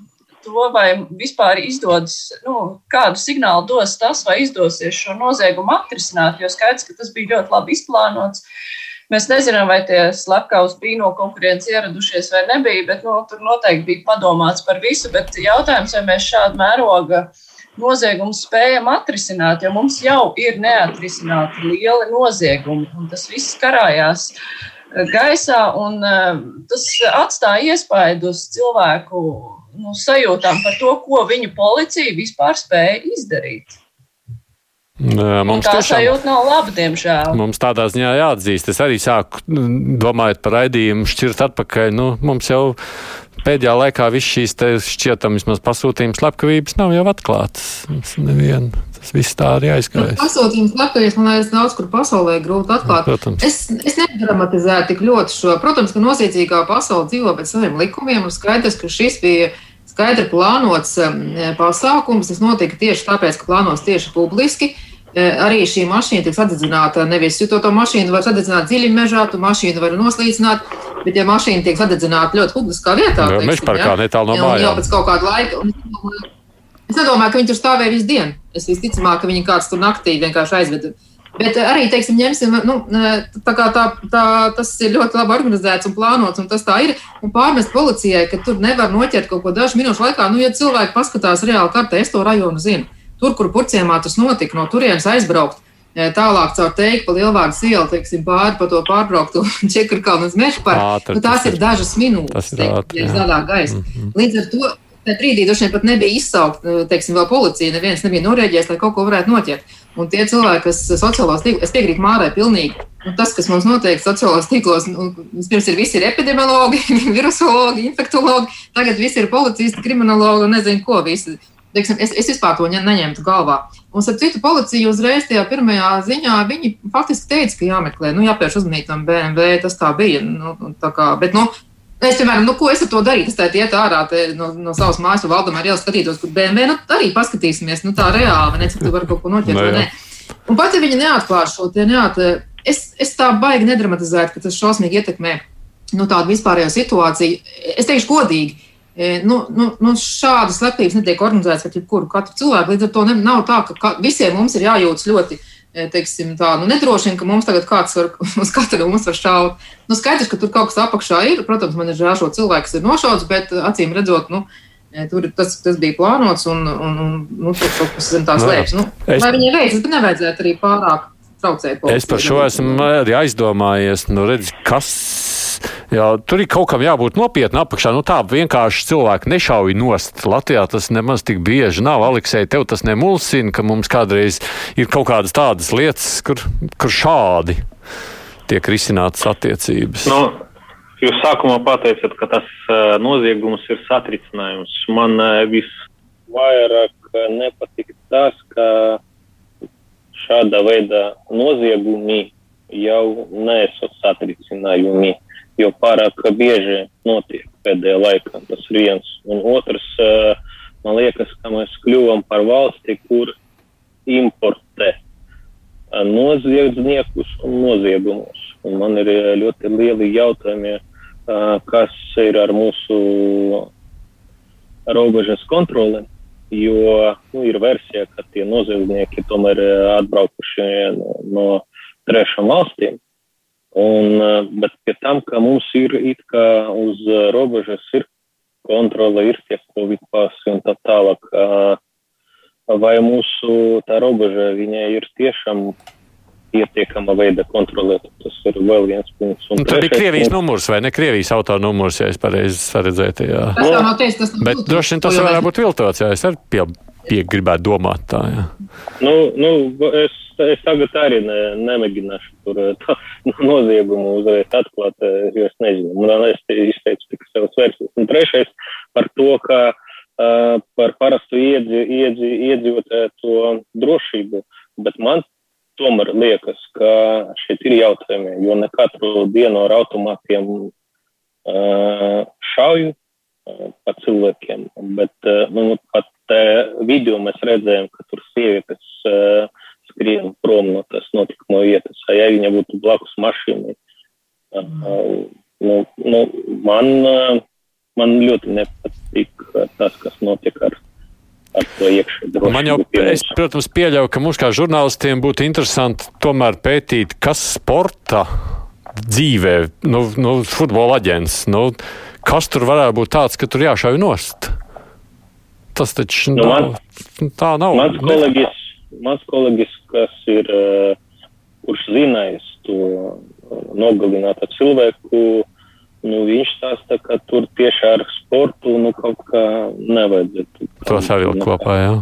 to, vai vispār izdodas, nu, kādu signālu dos tas, vai izdosies šo noziegumu atrisināt. Jo skaidrs, ka tas bija ļoti labi izplānots. Mēs nezinām, vai tie slepkavas bija no konkurences ieradušies vai nebija, bet nu, tur noteikti bija padomāts par visu. Bet jautājums, vai mēs šādu mēroga noziegumu spējam atrisināt, jo mums jau ir neatrisināti lieli noziegumi, un tas viss karājās eh, gaisā, un eh, tas atstāja iespaidu uz cilvēku nu, sajūtām par to, ko viņu policija vispār spēja izdarīt. Mums tā tiešām, sajūta nav laba, diemžēl. Mums tādā ziņā jāatzīst. Es arī sāku domājot par raidījumu, šķirt atpakaļ. Nu, mums jau pēdējā laikā viss šīs šķietam vismaz pasūtījums slepkavības nav jau atklātas. Nevienu. Tas viss tā arī aizgājis. Nu, pasūtījums slepkavības, man liekas, daudz kur pasaulē grūti atklāt. Protams. Es, es nedramatizēju tik ļoti šo. Protams, ka noziedzīgā pasaule dzīvo pēc saviem likumiem un skaidrs, ka šis bija skaidri plānots um, pasākums. Tas notika tieši tāpēc, ka plānos tieši publiski. E, arī šī mašīna tiek sadedzināta nevis to, to mašīnu var sadedzināt dziļi mežā, tu mašīnu var noslīcināt, bet ja mašīna tiek sadedzināta ļoti publiskā vietā, tad mežparkā ja, netālu no mājām. Jau pēc kaut kāda laika. Un, es nedomāju, ka viņi tur stāvēja visu dienu. Es visticamāk, ka viņi kāds tur naktī vienkārši aizveda. Bet arī, teiksim, ņemsim, nu, tā kā tā, tā, tas ir ļoti labi organizēts un plānots, un tas tā ir. Un pārmest policijai, ka tur nevar noķert kaut ko dažu minūšu laikā, nu, ja cilvēki paskatās reāli kartē, es to rajonu zinu tur, kur purciemā tas notika, no turienes aizbraukt. E, tālāk caur teiku pa lielvārdu ielu, teiksim, pāri pa to pārbrauktu čekurkalnu uz mežu parku. Nu, tās ir dažas minūtes, teiksim, zaļā gaisa. Mm -hmm. Līdz ar to tajā brīdī droši vien pat nebija izsaukt, e, teiksim, vēl policija, neviens nebija norēģējis, lai kaut ko varētu noķert. Un tie cilvēki, kas sociālās tīklos, es piekrītu Mārai pilnīgi. Nu, tas, kas mums notiek sociālās tīklos, nu, vispirms ir visi ir epidemiologi, virusologi, infektologi, tagad visi ir policisti, kriminologi un nezinu ko visi teiksim, es, es vispār to neņemtu galvā. Un, starp citu, policija uzreiz tajā pirmajā ziņā, faktiski teica, ka jāmeklē, nu, jāpievērš uzmanību tam BMW, tas tā bija. Nu, tā kā, bet, nu, Es, piemēram, nu, ko es ar to darītu? Es tādu ietu ārā no, no savas mājas, vai Valdemāra ielas skatītos, kur BMW nu, arī paskatīsimies, nu, tā reāli, ne, cik tu vari kaut ko noķert, vai ne. Un pat ja viņi neatklāš šo, neatklāj, es, es tā baigi nedramatizētu, ka tas šausmīgi ietekmē nu, tādu vispārējo situāciju. Es teikšu godīgi, E, nu, nu, nu, šādas slepkavības netiek organizētas ar jebkuru cilvēku. Līdz ar to ne, nav tā, ka, ka visiem mums ir jājūtas ļoti e, teiksim, tā, nu, nedroši, ka mums tagad kāds var uz katru mums var šaut. Nu, skaidrs, ka tur kaut kas apakšā ir. Protams, man ir žēl šo cilvēku, kas ir nošauts, bet acīm redzot, nu, e, tur tas, tas bija plānots un, un, un nu, tur kaut kas zem tā nu, slēpjas. Nu, es... Lai viņai veicas, bet nevajadzētu arī pārāk traucēt. Es par šo esmu arī aizdomājies. Nu, redz, kas Jā, tur ir kaut kam jābūt nopietnam apakšā. Nu, tā vienkārši cilvēki nešauj nost. Latvijā tas nemaz tik bieži nav. Aleksei, tev tas nemulsina, ka mums kādreiz ir kaut kādas tādas lietas, kur, kur šādi tiek risinātas attiecības. Nu, jūs sākumā pateicat, ka tas uh, noziegums ir satricinājums. Man uh, visvairāk uh, nepatīk tas, ka šāda veida noziegumi jau nesot satricinājumi jo pārāk bieži notiek pēdējā laikā. Tas ir viens. Un otrs, eh, man liekas, ka mēs kļuvam par valsti, kur importē eh, noziedzniekus un noziegumus. Un man ir eh, ļoti lieli jautājumi, kas ir ar mūsu robežas kontroli, jo nu, ir versija, ka tie noziedznieki tomēr ir atbraukuši no, no trešām valstīm. Un, bet pie tam, ka mums ir it kā uz robežas ir kontrole, ir tie covid pasi un tā tālāk, vai mūsu tā robeža viņai ir tiešām pietiekama veida kontrolēt. Tas ir vēl viens punkts. Un nu, tad ir Krievijas punkts. numurs vai ne Krievijas auto numurs, ja es pareizi saredzēju. Jā. Tas jau nav nav. Bet droši vien tas varētu būt viltots, jā, es arī pie, pie gribētu domāt tā, jā. Nu, nu, es, es tagad arī ne, nemēģināšu tur tā noziegumu uzreiz atklāt, jo es nezinu. Man es izteicu tikai savas versijas. Un trešais par to, ka uh, par parastu iedzi, iedzi, iedzīvotāju drošību. Bet man tomēr liekas, ka šeit ir jautājumi, jo ne katru dienu ar automātiem uh, šauju pa cilvēkiem, bet nu, pat video mēs redzējām, ka tur sievietes uh, skrien prom no tas notikuma vietas, ja viņa būtu blakus mašīnai. Uh, nu, nu, man, uh, man ļoti nepatīk tas, kas notiek ar ar to iekšā. Man jau, es, protams, pieļauju, ka mums kā žurnālistiem būtu interesanti tomēr pētīt, kas sporta dzīvē, nu, nu futbola aģents, nu, kas tur varētu būt tāds, ka tur jāšauj nost. Tas taču nu, nav, man, tā nav. Mans kolēģis, mans kolēģis kas ir, uh, kurš zinājis to uh, nogalinātu cilvēku, nu, viņš stāsta, ka tur tieši ar sportu nu, kaut kā nevajadzētu. To savilkt kopā, jā.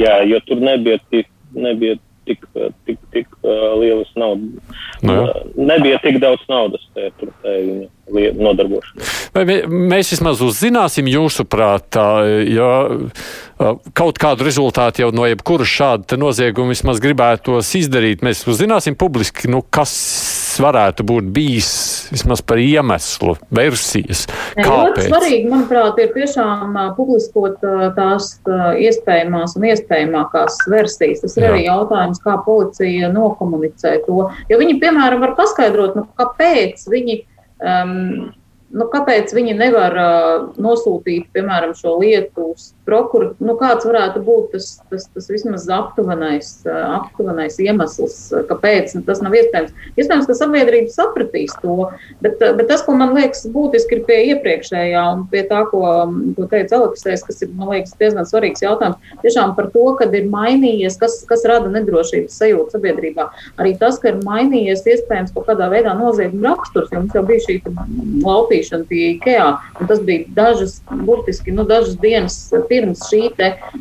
Jā, jo tur nebija tik, nebija tik, tik, tik uh, lielas naudas. Nu, jā. nebija tik daudz naudas tajā, tur tajā viņa nodarbošanā. Vai mēs vismaz uzzināsim jūsuprāt, ja kaut kādu rezultātu jau no jebkura šāda nozieguma vismaz gribētos izdarīt, mēs uzzināsim publiski, nu, kas varētu būt bijis vismaz par iemeslu, versijas. Ne, ļoti svarīgi, manuprāt, ir tiešām publiskot tās iespējamās un iespējamākās versijas. Tas ir Jā. arī jautājums, kā policija nokomunicē to. Jo viņi, piemēram, var paskaidrot, nu, kāpēc viņi. Um, nu, kāpēc viņi nevar uh, nosūtīt, piemēram, šo lietu uz prokuratūru? Nu, kāds varētu būt tas, tas, tas vismaz aptuvenais, uh, aptuvenais iemesls, kāpēc nu, tas nav iespējams? Iespējams, ka sabiedrība sapratīs to, bet, uh, bet tas, ko man liekas būtiski, ir pie iepriekšējā un pie tā, ko, ko teica Aleksējs, kas ir, man liekas, diezgan svarīgs jautājums, tiešām par to, kad ir mainījies, kas, kas rada nedrošības sajūtu sabiedrībā. Arī tas, ka ir mainījies iespējams kaut kādā veidā nozieguma raksturs, jo mums jau bija šī laupīšana sūtīšanu pie IKEA. Tas bija dažas, burtiski nu, dažas dienas pirms šī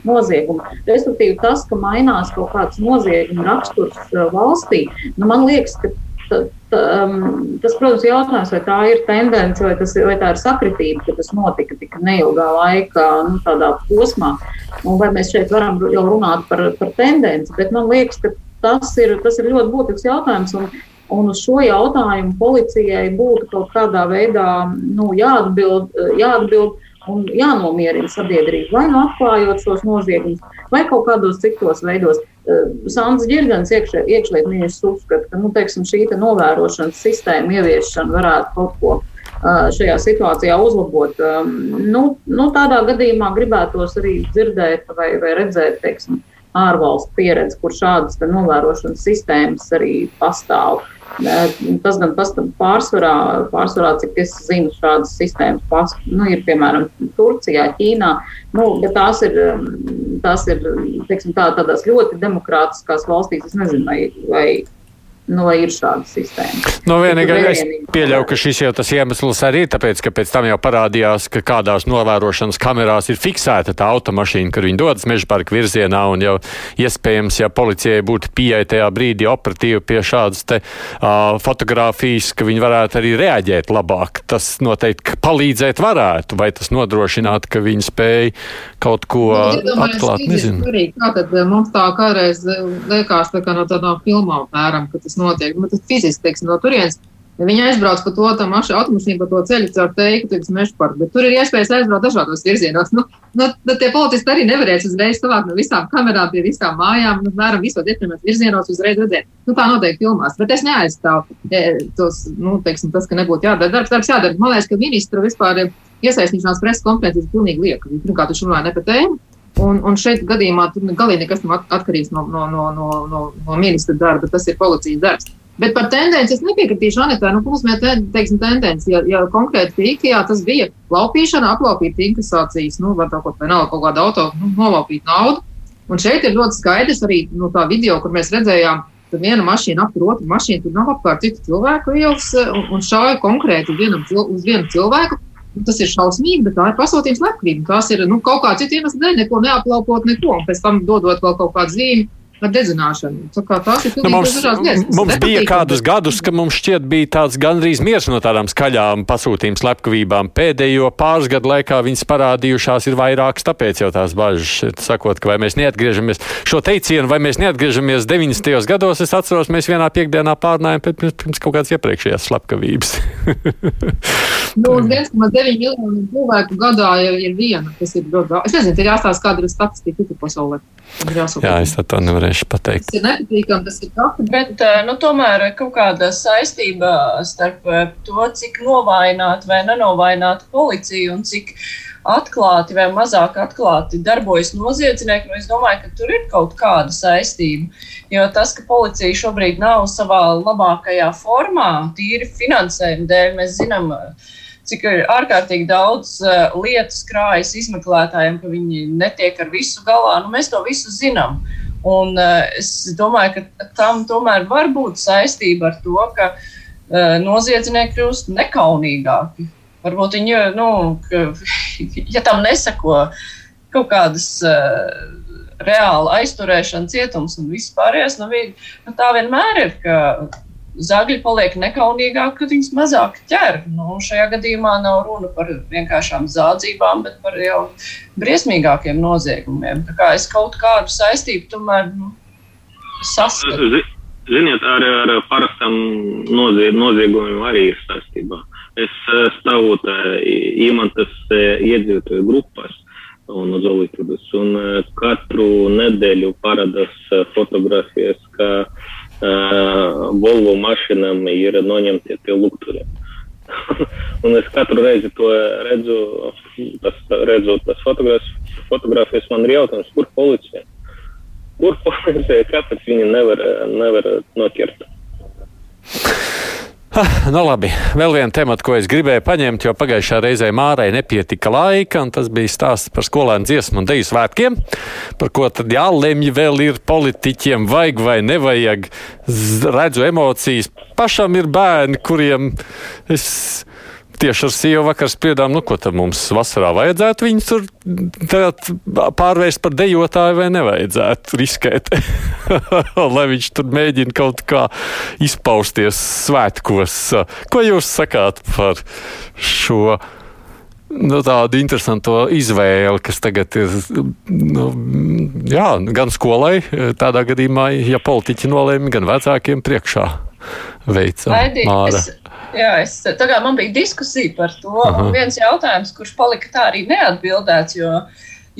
nozieguma. Respektīvi, tas, ka mainās kaut kāds nozieguma raksturs uh, valstī, nu, man liekas, ka Tā, tā, um, tas, protams, ir jautājums, vai tā ir tendence, vai, tas, vai tā ir sakritība, ka tas notika tik neilgā laikā, nu, posmā. Un vai mēs šeit varam jau runāt par, par tendenci, bet man liekas, ka tas ir, tas ir ļoti būtisks jautājums. Un, Un uz šo jautājumu policijai būtu kaut kādā veidā nu, jāatbild, jāatbild un jānomierina sabiedrība. Vai nu atklājot šos noziegumus, vai kaut kādos citos veidos. Eh, Sāns Girgans, iekšlietu ministrs, uzskata, ka nu, teiksim, šī te novērošanas sistēma ieviešana varētu kaut ko eh, šajā situācijā uzlabot. Um, nu, nu, tādā gadījumā gribētos arī dzirdēt vai, vai redzēt, teiksim, ārvalstu pieredzi, kur šādas novērošanas sistēmas arī pastāv. Tas gan pārsvarā, pārsvarā, cik es zinu, šādas sistēmas pas, nu, ir piemēram Turcijā, Ķīnā, nu, tās ir, tās ir teiksim, tā, tādās ļoti demokrātiskās valstīs. Es nezinu, vai, vai nu, vai ir šāda sistēma. No nu, vienīgais, es pieļauju, ka šis jau tas iemesls arī tāpēc, ka pēc tam jau parādījās, ka kādās novērošanas kamerās ir fiksēta tā automašīna, kur viņi dodas meža parka virzienā, un jau iespējams, ja policijai būtu pieeja tajā brīdī operatīvi pie šādas te uh, fotografijas, ka viņi varētu arī reaģēt labāk. Tas noteikti palīdzēt varētu, vai tas nodrošinātu, ka viņi spēj kaut ko nu, atklāt. Nezinu. Arī, kā tad mums tā kādreiz liekas tā kā no tādām filmām, mēram, ka tas notiek. Bet tas fiziski, teiksim, no turienes. Ja viņi aizbrauc pa to mašīnu, automašīnu, pa to ceļu caur teiku, tad meža parku. Bet tur ir iespējas aizbraukt dažādos virzienos. Nu, nu, nu, tie policisti arī nevarēs uzreiz tuvāk no visām kamerām pie visām mājām, nu, mēram visos iespējamos virzienos uzreiz redzēt. Nu, tā notiek filmās. Bet es neaizstāvu e, tos, nu, teiksim, tas, ka nebūtu jādara darbs, darbs jādara. Man liekas, ka ministru vispār iesaistīšanās preses konferences ir pilnīgi lieka. Pirmkārt, viņš runāja ne par tēmu. Un, un šeit gadījumā galīgi nekas nav atkarīgs no, no, no, no, no, no ministra darba, tas ir policijas darbs. Bet par tendenci es nepiekritīšu Anitā. Nu, mums ir teiksim, tendence, ja, ja konkrēti IKEA tas bija laupīšana, aplaupīt inkasācijas, nu, vai kaut, vai nav, kaut kāda auto, nu, nolaupīt naudu. Un šeit ir ļoti skaidrs arī nu, tā video, kur mēs redzējām, Tad viena mašīna aptur otru mašīnu, tur nav apkārt citu cilvēku ielas un, un šauja konkrēti vienam, uz vienu cilvēku. Tas ir šausmīgi, bet tā ir pasūtījuma slepkavība. Tās ir nu, kaut kāda cita iemesla dēļ, neko neaplaupot, neko, un pēc tam dodot vēl kaut kādu zīmi ar dedzināšanu. Tas ir nu, mums, lietas, mums bija kādus gadus, ka mums šķiet bija tāds gandrīz miers no tādām skaļām pasūtījuma slepkavībām. Pēdējo pāris gadu laikā viņas parādījušās ir vairākas, tāpēc jau tās bažas, sakot, ka vai mēs neatgriežamies šo teicienu, vai mēs neatgriežamies 90. gados, es atceros, mēs vienā piekdienā pārnājām pirms, pirms kaut kādas iepriekšējās slepkavības. nu, 1,9 miljonu cilvēku gadā ir, ir viena, kas ir ļoti daudz. Es nezinu, ir jāstāsta, kāda ir statistika pasaulē. Jā, es to nevarēšu pateikt. Tas ir nepatīkami, tas ir kafija. Bet, eh, nu, tomēr kaut kāda saistība starp eh, to, cik novājināta vai nenovājināta policija un cik atklāti vai mazāk atklāti darbojas noziedznieki, nu, es domāju, ka tur ir kaut kāda saistība. Jo tas, ka policija šobrīd nav savā labākajā formā, tīri finansējuma dēļ, mēs zinām, uh, cik ārkārtīgi daudz uh, lietas krājas izmeklētājiem, ka viņi netiek ar visu galā. Nu, mēs to visu zinām. Un uh, es domāju, ka tam tomēr var būt saistība ar to, ka uh, noziedznieki kļūst nekaunīgāki. Varbūt viņi, nu, ka, ja tam nesako kaut kādas uh, reāla aizturēšana, cietums un viss pārējais, nu, vi, nu, tā vienmēr ir, ka zagļi paliek nekaunīgāki, kad viņas mazāk ķer. Nu, šajā gadījumā nav runa par vienkāršām zādzībām, bet par jau briesmīgākiem noziegumiem. Tā kā es kaut kādu saistību tomēr nu, saskatu. Ziniet, ar, ar parastām nozieg, noziegumiem arī ir saistībā. Es eh, stāvu Imantas eh, iedzīvotāju grupās un uz Olītudas, un eh, katru nedēļu parādās fotografijas, Volvo mašīnām ir noņemtie tie lukturiem. un es katru reizi to redzu, tas, redzu tas fotogrāfijas, fotogrāfijas man ir jautājums, kur policija? Kur policija, kāpēc viņi nevar, nevar noķert? Nu labi, vēl viena temata, ko es gribēju paņemt, jo pagājušā reizē Mārai nepietika laika, un tas bija stāsts par skolēnu dziesmu un deju svētkiem, par ko tad jālemj vēl ir politiķiem, vajag vai nevajag. Redzu emocijas. Pašam ir bērni, kuriem es tieši ar sievu vakar spriedām, nu, ko tad mums vasarā vajadzētu viņus tur pārvērst par dejotāju vai nevajadzētu riskēt, lai viņš tur mēģina kaut kā izpausties svētkos. Ko jūs sakāt par šo? nu, tādu interesantu izvēli, kas tagad ir nu, jā, gan skolai, tādā gadījumā, ja politiķi nolēma, gan vecākiem priekšā veicam. Es, jā, es, tagad man bija diskusija par to, Aha. un viens jautājums, kurš palika tā arī neatbildēts, jo,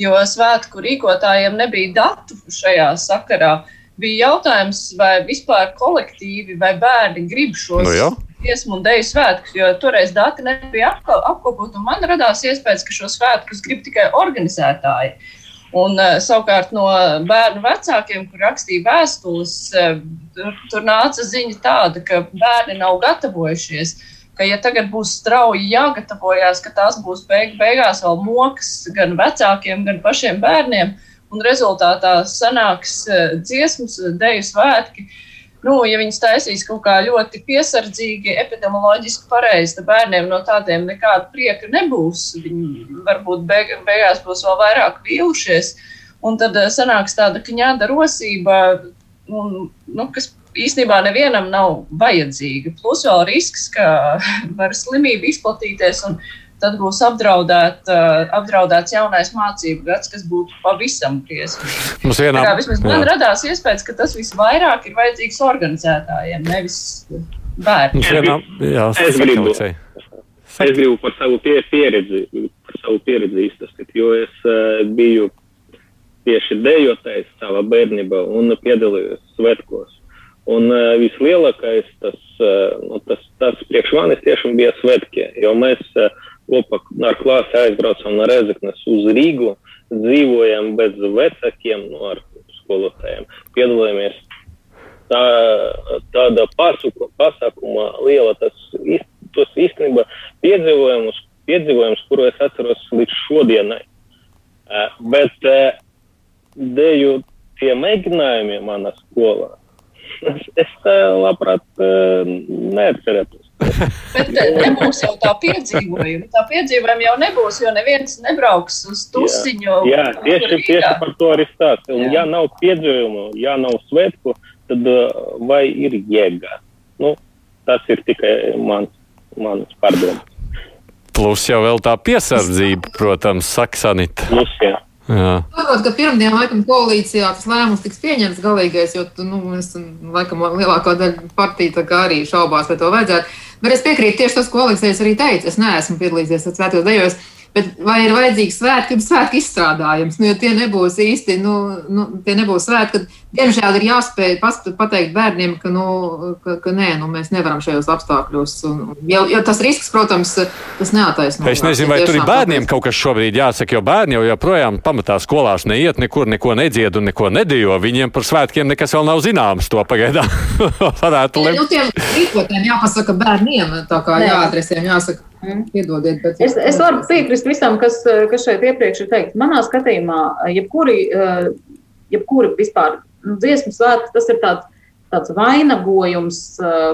jo svētku rīkotājiem nebija datu šajā sakarā. Bija jautājums, vai vispār kolektīvi vai bērni grib šos nu, dziesmu un dēļu svētkus, jo toreiz dati nebija apkopot, un man radās iespējas, ka šo svētkus grib tikai organizētāji. Un, uh, savukārt no bērnu vecākiem, kur rakstīja vēstules, uh, tur, tur nāca ziņa tāda, ka bērni nav gatavojušies. Ka, ja tagad būs strauji jāgatavojas, ka tās būs beig beigās vēl mokas gan vecākiem, gan pašiem bērniem, un rezultātā sanāks uh, dziesmas, deju svētki, uh, nu, ja viņas taisīs kaut kā ļoti piesardzīgi, epidemioloģiski pareizi, tad bērniem no tādiem nekāda prieka nebūs. Viņi varbūt beig beigās būs vēl vairāk vīlušies. Un tad eh, sanāks tāda kņāda rosība, un, nu, kas īstenībā nevienam nav vajadzīga. Plus vēl risks, ka var slimība izplatīties un tad būs apdraudēt, uh, apdraudēts jaunais mācību gads, kas būtu pavisam briesmīgs. Mums vienā pusē man radās iespējas, ka tas visvairāk ir vajadzīgs organizētājiem, nevis bērniem. Vienā, jā, es, gribu, es gribu par savu pie, pieredzi, par savu pieredzi izstāstīt, jo es uh, biju tieši dejotājs savā bērnībā un piedalījos svētkos. Un uh, vislielākais tas, uh, nu, tas, tas priekš manis tiešām bija svētki, jo mēs uh, kopā ar klāsi aizbraucam no Rezeknes uz Rīgu, dzīvojam bez vecākiem, no ar skolotājiem. Piedalāmies tā, tāda pasaku, pasākuma liela, tas, tos īstenībā piedzīvojumus, piedzīvojumus, kuru es atceros līdz šodienai. Bet deju tie mēģinājumi manā skolā, es, es labprāt neatcerētos. Bet nebūs jau tā piedzīvojuma. Tā piedzīvojuma jau nebūs, jo neviens nebrauks uz tusiņu. Jā, jā tieši, tieši par to arī stāsta. Un, ja nav piedzīvojumu, ja nav svētku, tad vai ir jēga? Nu, tas ir tikai mans, mans pārdoms. Plus jau vēl tā piesardzība, protams, Saksanita. Plus, jā. Saprotu, ka pirmdien, laikam, koalīcijā tas lēmums tiks pieņemts galīgais, jo, nu, mēs, laikam, lielākā daļa partija arī šaubās, vai to vajadzētu. Bet es piekrītu tieši tas, ko Aleksis arī teica. Es neesmu piedalījies svētos dejos. Bet vai ir vajadzīgs svētki, kad svētki izstrādājums? Nu, jo tie nebūs īsti, nu, nu tie nebūs svētki, kad, diemžēl, ir jāspēj pateikt bērniem, ka, nu, ka, ka nē, nu, mēs nevaram šajos apstākļos. Un, jo, jo tas risks, protams, tas neataisno. Es nezinu, vai tur ir bērniem kaut kas šobrīd jāsaka, jo bērni jau joprojām pamatā skolās neiet, nekur neko nedzied un neko nedejo. Viņiem par svētkiem nekas vēl nav zināms. To pagaidām varētu lemt. Nu, tiem rīkotēm jāpasaka bērniem, tā kā jāadresēm jāsaka. Mm. Piedodiet, bet es, es varu piekrist visam, kas, kas šeit iepriekš ir teikts. Manā skatījumā, jebkuri, jebkuri vispār nu, dziesmu svētki, tas ir tāds, tāds vainagojums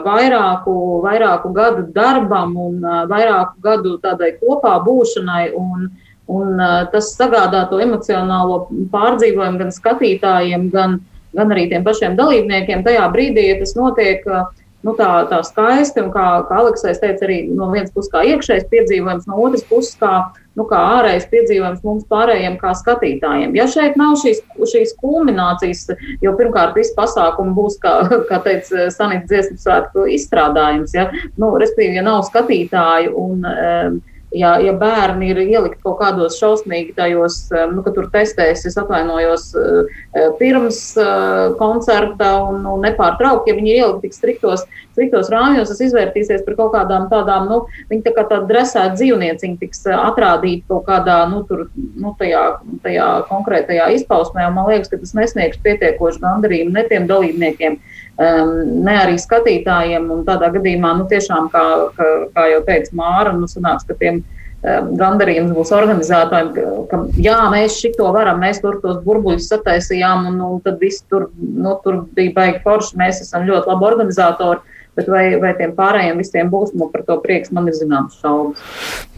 vairāku, vairāku gadu darbam un vairāku gadu tādai kopā būšanai. Un, un tas sagādā to emocionālo pārdzīvojumu gan skatītājiem, gan, gan arī tiem pašiem dalībniekiem. Tajā brīdī, ja tas notiek, uh, nu, tā, tā skaisti, un kā, kā Aleksis teica, arī no vienas puses kā iekšējais piedzīvojums, no otras puses kā, nu, kā ārējais piedzīvojums mums pārējiem kā skatītājiem. Ja šeit nav šīs, šīs kulminācijas, jo pirmkārt visi pasākumi būs, kā, kā teica Sanita dziesmu svētku izstrādājums, ja, nu, respektīvi, ja nav skatītāju un um, ja, ja bērni ir ielikt kaut kādos šausmīgi tajos, nu, ka tur testēs, es atvainojos eh, pirms eh, koncerta un, un nepārtraukti, ja viņi ir ielikt tik striktos, striktos rāmjos, tas izvērtīsies par kaut kādām tādām, nu, viņi tā kā tāda dresēta dzīvnieciņa tiks eh, atrādīta kaut kādā, nu, tur, nu, tajā, tajā konkrētajā izpausmē, un man liekas, ka tas nesniegs pietiekoši gandarījumu ne tiem dalībniekiem, um, ne arī skatītājiem. Un tādā gadījumā, nu, tiešām, kā, kā, kā jau teica Māra, nu, sanāks, ka tiem um, gandarījums būs organizētājiem, ka jā, mēs šito varam, mēs tur tos burbuļus sataisījām, un, un tad viss tur, nu, tur bija baigi forši, mēs esam ļoti labi organizatori. Bet vai, vai tiem pārējiem visiem būs, man par to prieks, man ir zināms šaubas.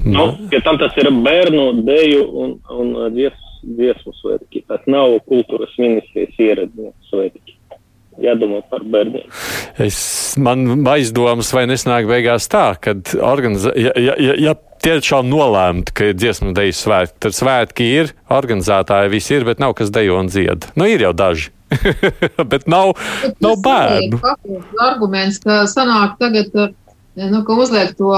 Nu, ja tam tas ir bērnu dēļu un, un dziesmu svētki, tas nav kultūras ministrijas ieradņu svētki jādomā par bērniem. Es, man aizdomas, vai nesnāk beigās tā, ka organizā, ja, ja, ja, ja tiešām nolēmtu, ka ir dziesmu deju svētki, tad svētki ir, organizētāji visi ir, bet nav kas dejo un dzied. Nu, ir jau daži. bet nav, bet nav bērnu. Tas arguments, ka sanāk tagad, nu, ka uzliek to,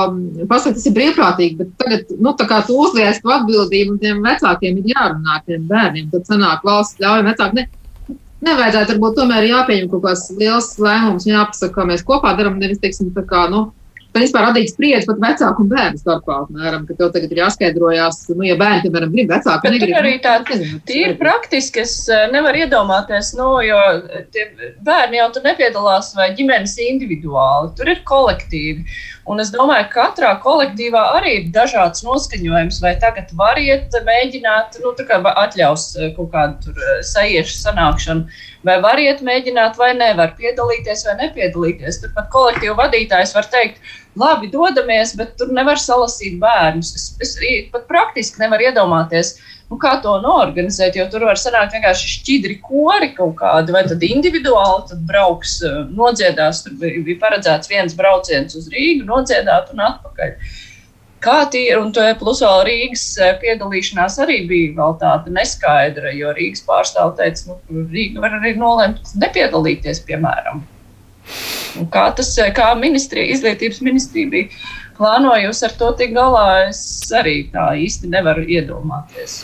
pasaka, tas ir brīvprātīgi, bet tagad, nu, tā kā tu uzliec to atbildību un tiem vecākiem ir jārunā tiem bērniem, tad sanāk valsts ļauj vecāki. Ne, nevajadzētu varbūt tomēr jāpieņem kaut kāds liels lēmums jāpasaka, kā mēs kopā darām, nevis, teiksim, tā kā, nu, principā radīt spriedzi pat vecāku un bērnu starpā, apmēram, ka tev tagad ir jāskaidrojās, nu, ja bērni, piemēram, grib vecāku, bet negrib. Tur arī tā, tīri praktiski es eh, nevaru iedomāties, nu, jo tie bērni jau tur nepiedalās vai ģimenes individuāli, tur ir kolektīvi. Un es domāju, ka katrā kolektīvā arī ir dažāds noskaņojums, vai tagad variet mēģināt, nu, tā kā atļaus eh, kaut kādu eh, sajiešu sanākšanu, vai variet mēģināt, vai nevar piedalīties vai nepiedalīties. Turpat kolektīvu vadītājs var teikt, labi, dodamies, bet tur nevar salasīt bērnus. Es, es pat praktiski nevaru iedomāties, nu, kā to norganizēt, jo tur var sanākt vienkārši šķidri kori kaut kādi, vai tad individuāli tad brauks, eh, nodziedās. Tur bija paredzēts viens brauciens uz Rīgu, nodziedāt un atpakaļ. Kā tie ir, un to plus vēl Rīgas eh, piedalīšanās arī bija vēl tāda neskaidra, jo Rīgas pārstāv teica, nu, Rīga var arī nolemt nepiedalīties, piemēram. Un kā tas, kā ministrija, izglītības ministrija bija plānojusi ar to tik galā, es arī tā īsti nevaru iedomāties.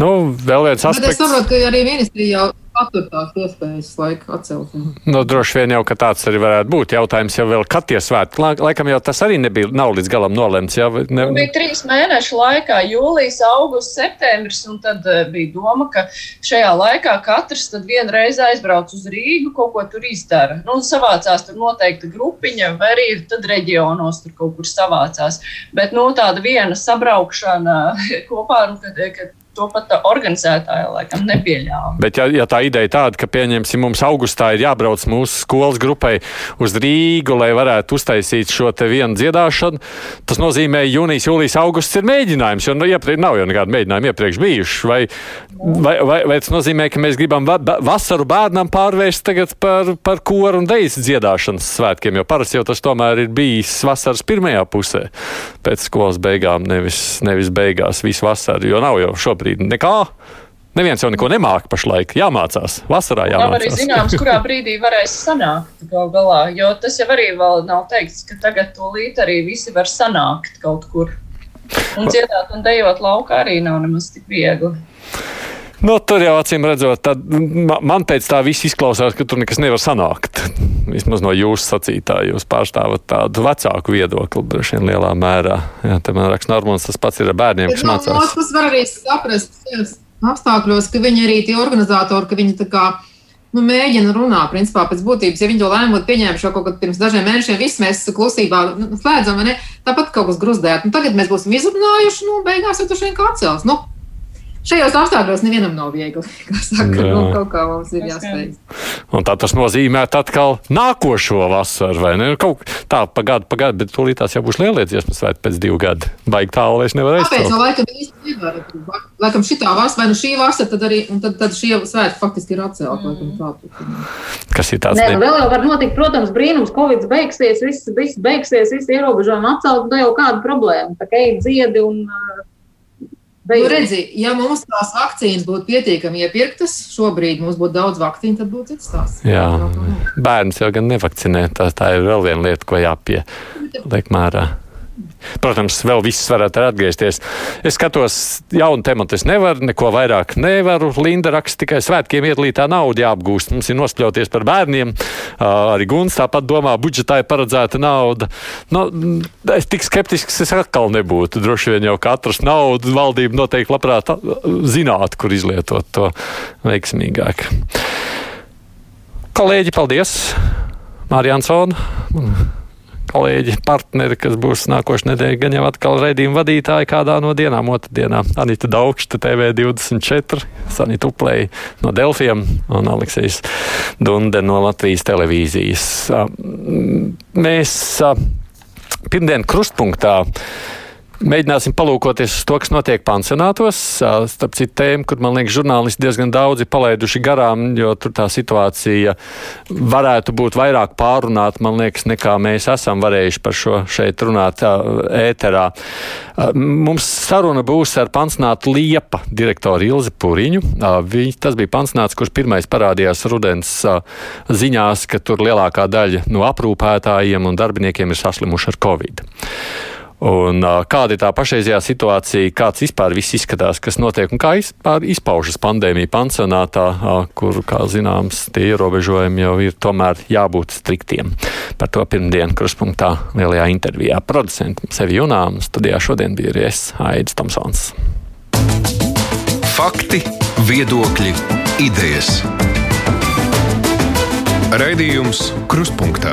Nu, vēl viens aspekts. Bet es saprotu, ka arī ministrija jau patur tās iespējas laika atcelšanu. Nu, droši vien jau, ka tāds arī varētu būt. Jautājums jau vēl, kad tie svētki, laikam jau tas arī nebija, nav līdz galam nolemts. Jā, ne... Nu, bija trīs mēnešu laikā, jūlijas, augusts, septembris, un tad uh, bija doma, ka šajā laikā katrs tad vienreiz aizbrauc uz Rīgu, kaut ko tur izdara. Nu, savācās tur noteikti grupiņa, vai arī tad reģionos tur kaut kur savācās. Bet, nu, tāda viena sabraukšana kopā, nu, kad, kad to pat organizētāja laikam nepieļāva. Bet, ja, ja tā ideja tāda, ka pieņemsim, mums augustā ir jābrauc mūsu skolas grupai uz Rīgu, lai varētu uztaisīt šo te vienu dziedāšanu, tas nozīmē, jūnijas, jūlijas, augusts ir mēģinājums, jo nu, iepriekš nav jau nekāda mēģinājuma iepriekš bijuši. Vai, vai, vai, vai tas nozīmē, ka mēs gribam va vasaru bērnam pārvērst tagad par, par koru un dejas dziedāšanas svētkiem, jo parasti jau tas tomēr ir bijis vasaras pirmajā pusē pēc skolas beigām, nevis, nevis beigās visu vasaru, jo nav jau šobrīd šobrīd nekā. Neviens jau neko nemāca pašlaik. Jāmācās. Vasarā jāmācās. Nav arī zināms, kurā brīdī varēs sanākt gal galā. Jo tas jau arī vēl nav teikts, ka tagad to līdzi arī visi var sanākt kaut kur. Un dziedāt un dejot laukā arī nav nemaz tik viegli. Nu, tur jau acīm redzot, tad, man pēc tā viss izklausās, ka tur nekas nevar sanākt. Vismaz no jūsu sacītā, jūs pārstāvat tādu vecāku viedokli, droši vien lielā mērā. Jā, te man raksta Normons, tas pats ir ar bērniem, kas mācās. No otras var arī saprast apstākļos, ka viņi arī tie organizatori, ka viņi tā kā nu, mēģina runāt, principā, pēc būtības, ja viņi to lēmumu būtu pieņēmuši jau kaut kad pirms dažiem mēnešiem, visi mēs klusībā nu, slēdzam, ne? tāpat kaut kas gruzdēt. Nu, tagad mēs būsim izrunājuši, nu, beigās jau tas vien kā atcels. Nu, šajos apstākļos nevienam nav viegli. Kā saka, Jā. nu, kaut kā mums ir jāspēj. Un tā tas nozīmē atkal nākošo vasaru, vai ne? Kaut tā pagādu, pagādu, bet tūlīt tās jau būs lielie dziesmas svētki pēc divu gadu. Baigi tālu vairs nevar aizsākt. Tāpēc, no laikam, īsti nevar. Laikam šitā vasara, vai nu šī vasara, tad arī, un tad, tad šie svētki faktiski ir atcelti. Mm. Tā, Kas ir tāds? Nē, ne... vēl jau var notikt, protams, brīnums, Covid beigsies, viss, viss beigsies, viss ierobežojumi atcelt, tā jau kāda problēma. Tā kā ej dziedi un uh, Nu, redzi, ja mums tās vakcīnas būtu pietiekami iepirktas, šobrīd mums būtu daudz vakcīnu, tad būtu cits stāsts. Jā, bērns jau gan nevakcinē. Tā, tā ir vēl viena lieta, ko jāpieliek mērā. Protams, vēl viss varētu atgriezties. Es skatos, jaunu tematu es nevaru, neko vairāk nevaru. Linda raksta tikai svētkiem iedalītā nauda jāapgūst. Mums ir nospļauties par bērniem. Arī Guns tāpat domā, budžetā ir paredzēta nauda. Nu, es tik skeptisks es atkal nebūtu. Droši vien jau katrs naudu valdība noteikti labprāt zinātu, kur izlietot to veiksmīgāk. Kolēģi, paldies! Mārija Ansona kolēģi, partneri, kas būs nākošais nedēļa, gan jau atkal raidījuma vadītāji kādā no dienām, otrdienā. Anita Daugšta, TV24, Sanita Uplēja no Delfiem un Aleksijas Dunde no Latvijas televīzijas. Mēs pirmdien krustpunktā Mēģināsim palūkoties uz to, kas notiek pansionātos. Starp citu, tēmu, kur man liekas, žurnālisti diezgan daudzi palaiduši garām, jo tur tā situācija varētu būt vairāk pārunāta, man liekas, nekā mēs esam varējuši par šo šeit runāt ēterā. Mums saruna būs ar pansionātu Liepa direktoru Ilzi Puriņu. Viņ, tas bija pansionāts, kurš pirmais parādījās rudens ziņās, ka tur lielākā daļa no aprūpētājiem un darbiniekiem ir saslimuši ar Covid. Un, kāda ir tā pašreizējā situācija, kāds vispār viss izskatās, kas notiek un kā vispār izpaužas pandēmija pansionātā, kur, kā zināms, tie ierobežojumi jau ir tomēr jābūt striktiem. Par to pirmdien kruspunktā lielajā intervijā producenti sevi junām studijā šodien bija arī es, Aidis Tomsons. Fakti, viedokļi, idejas. Raidījums Kruspunkta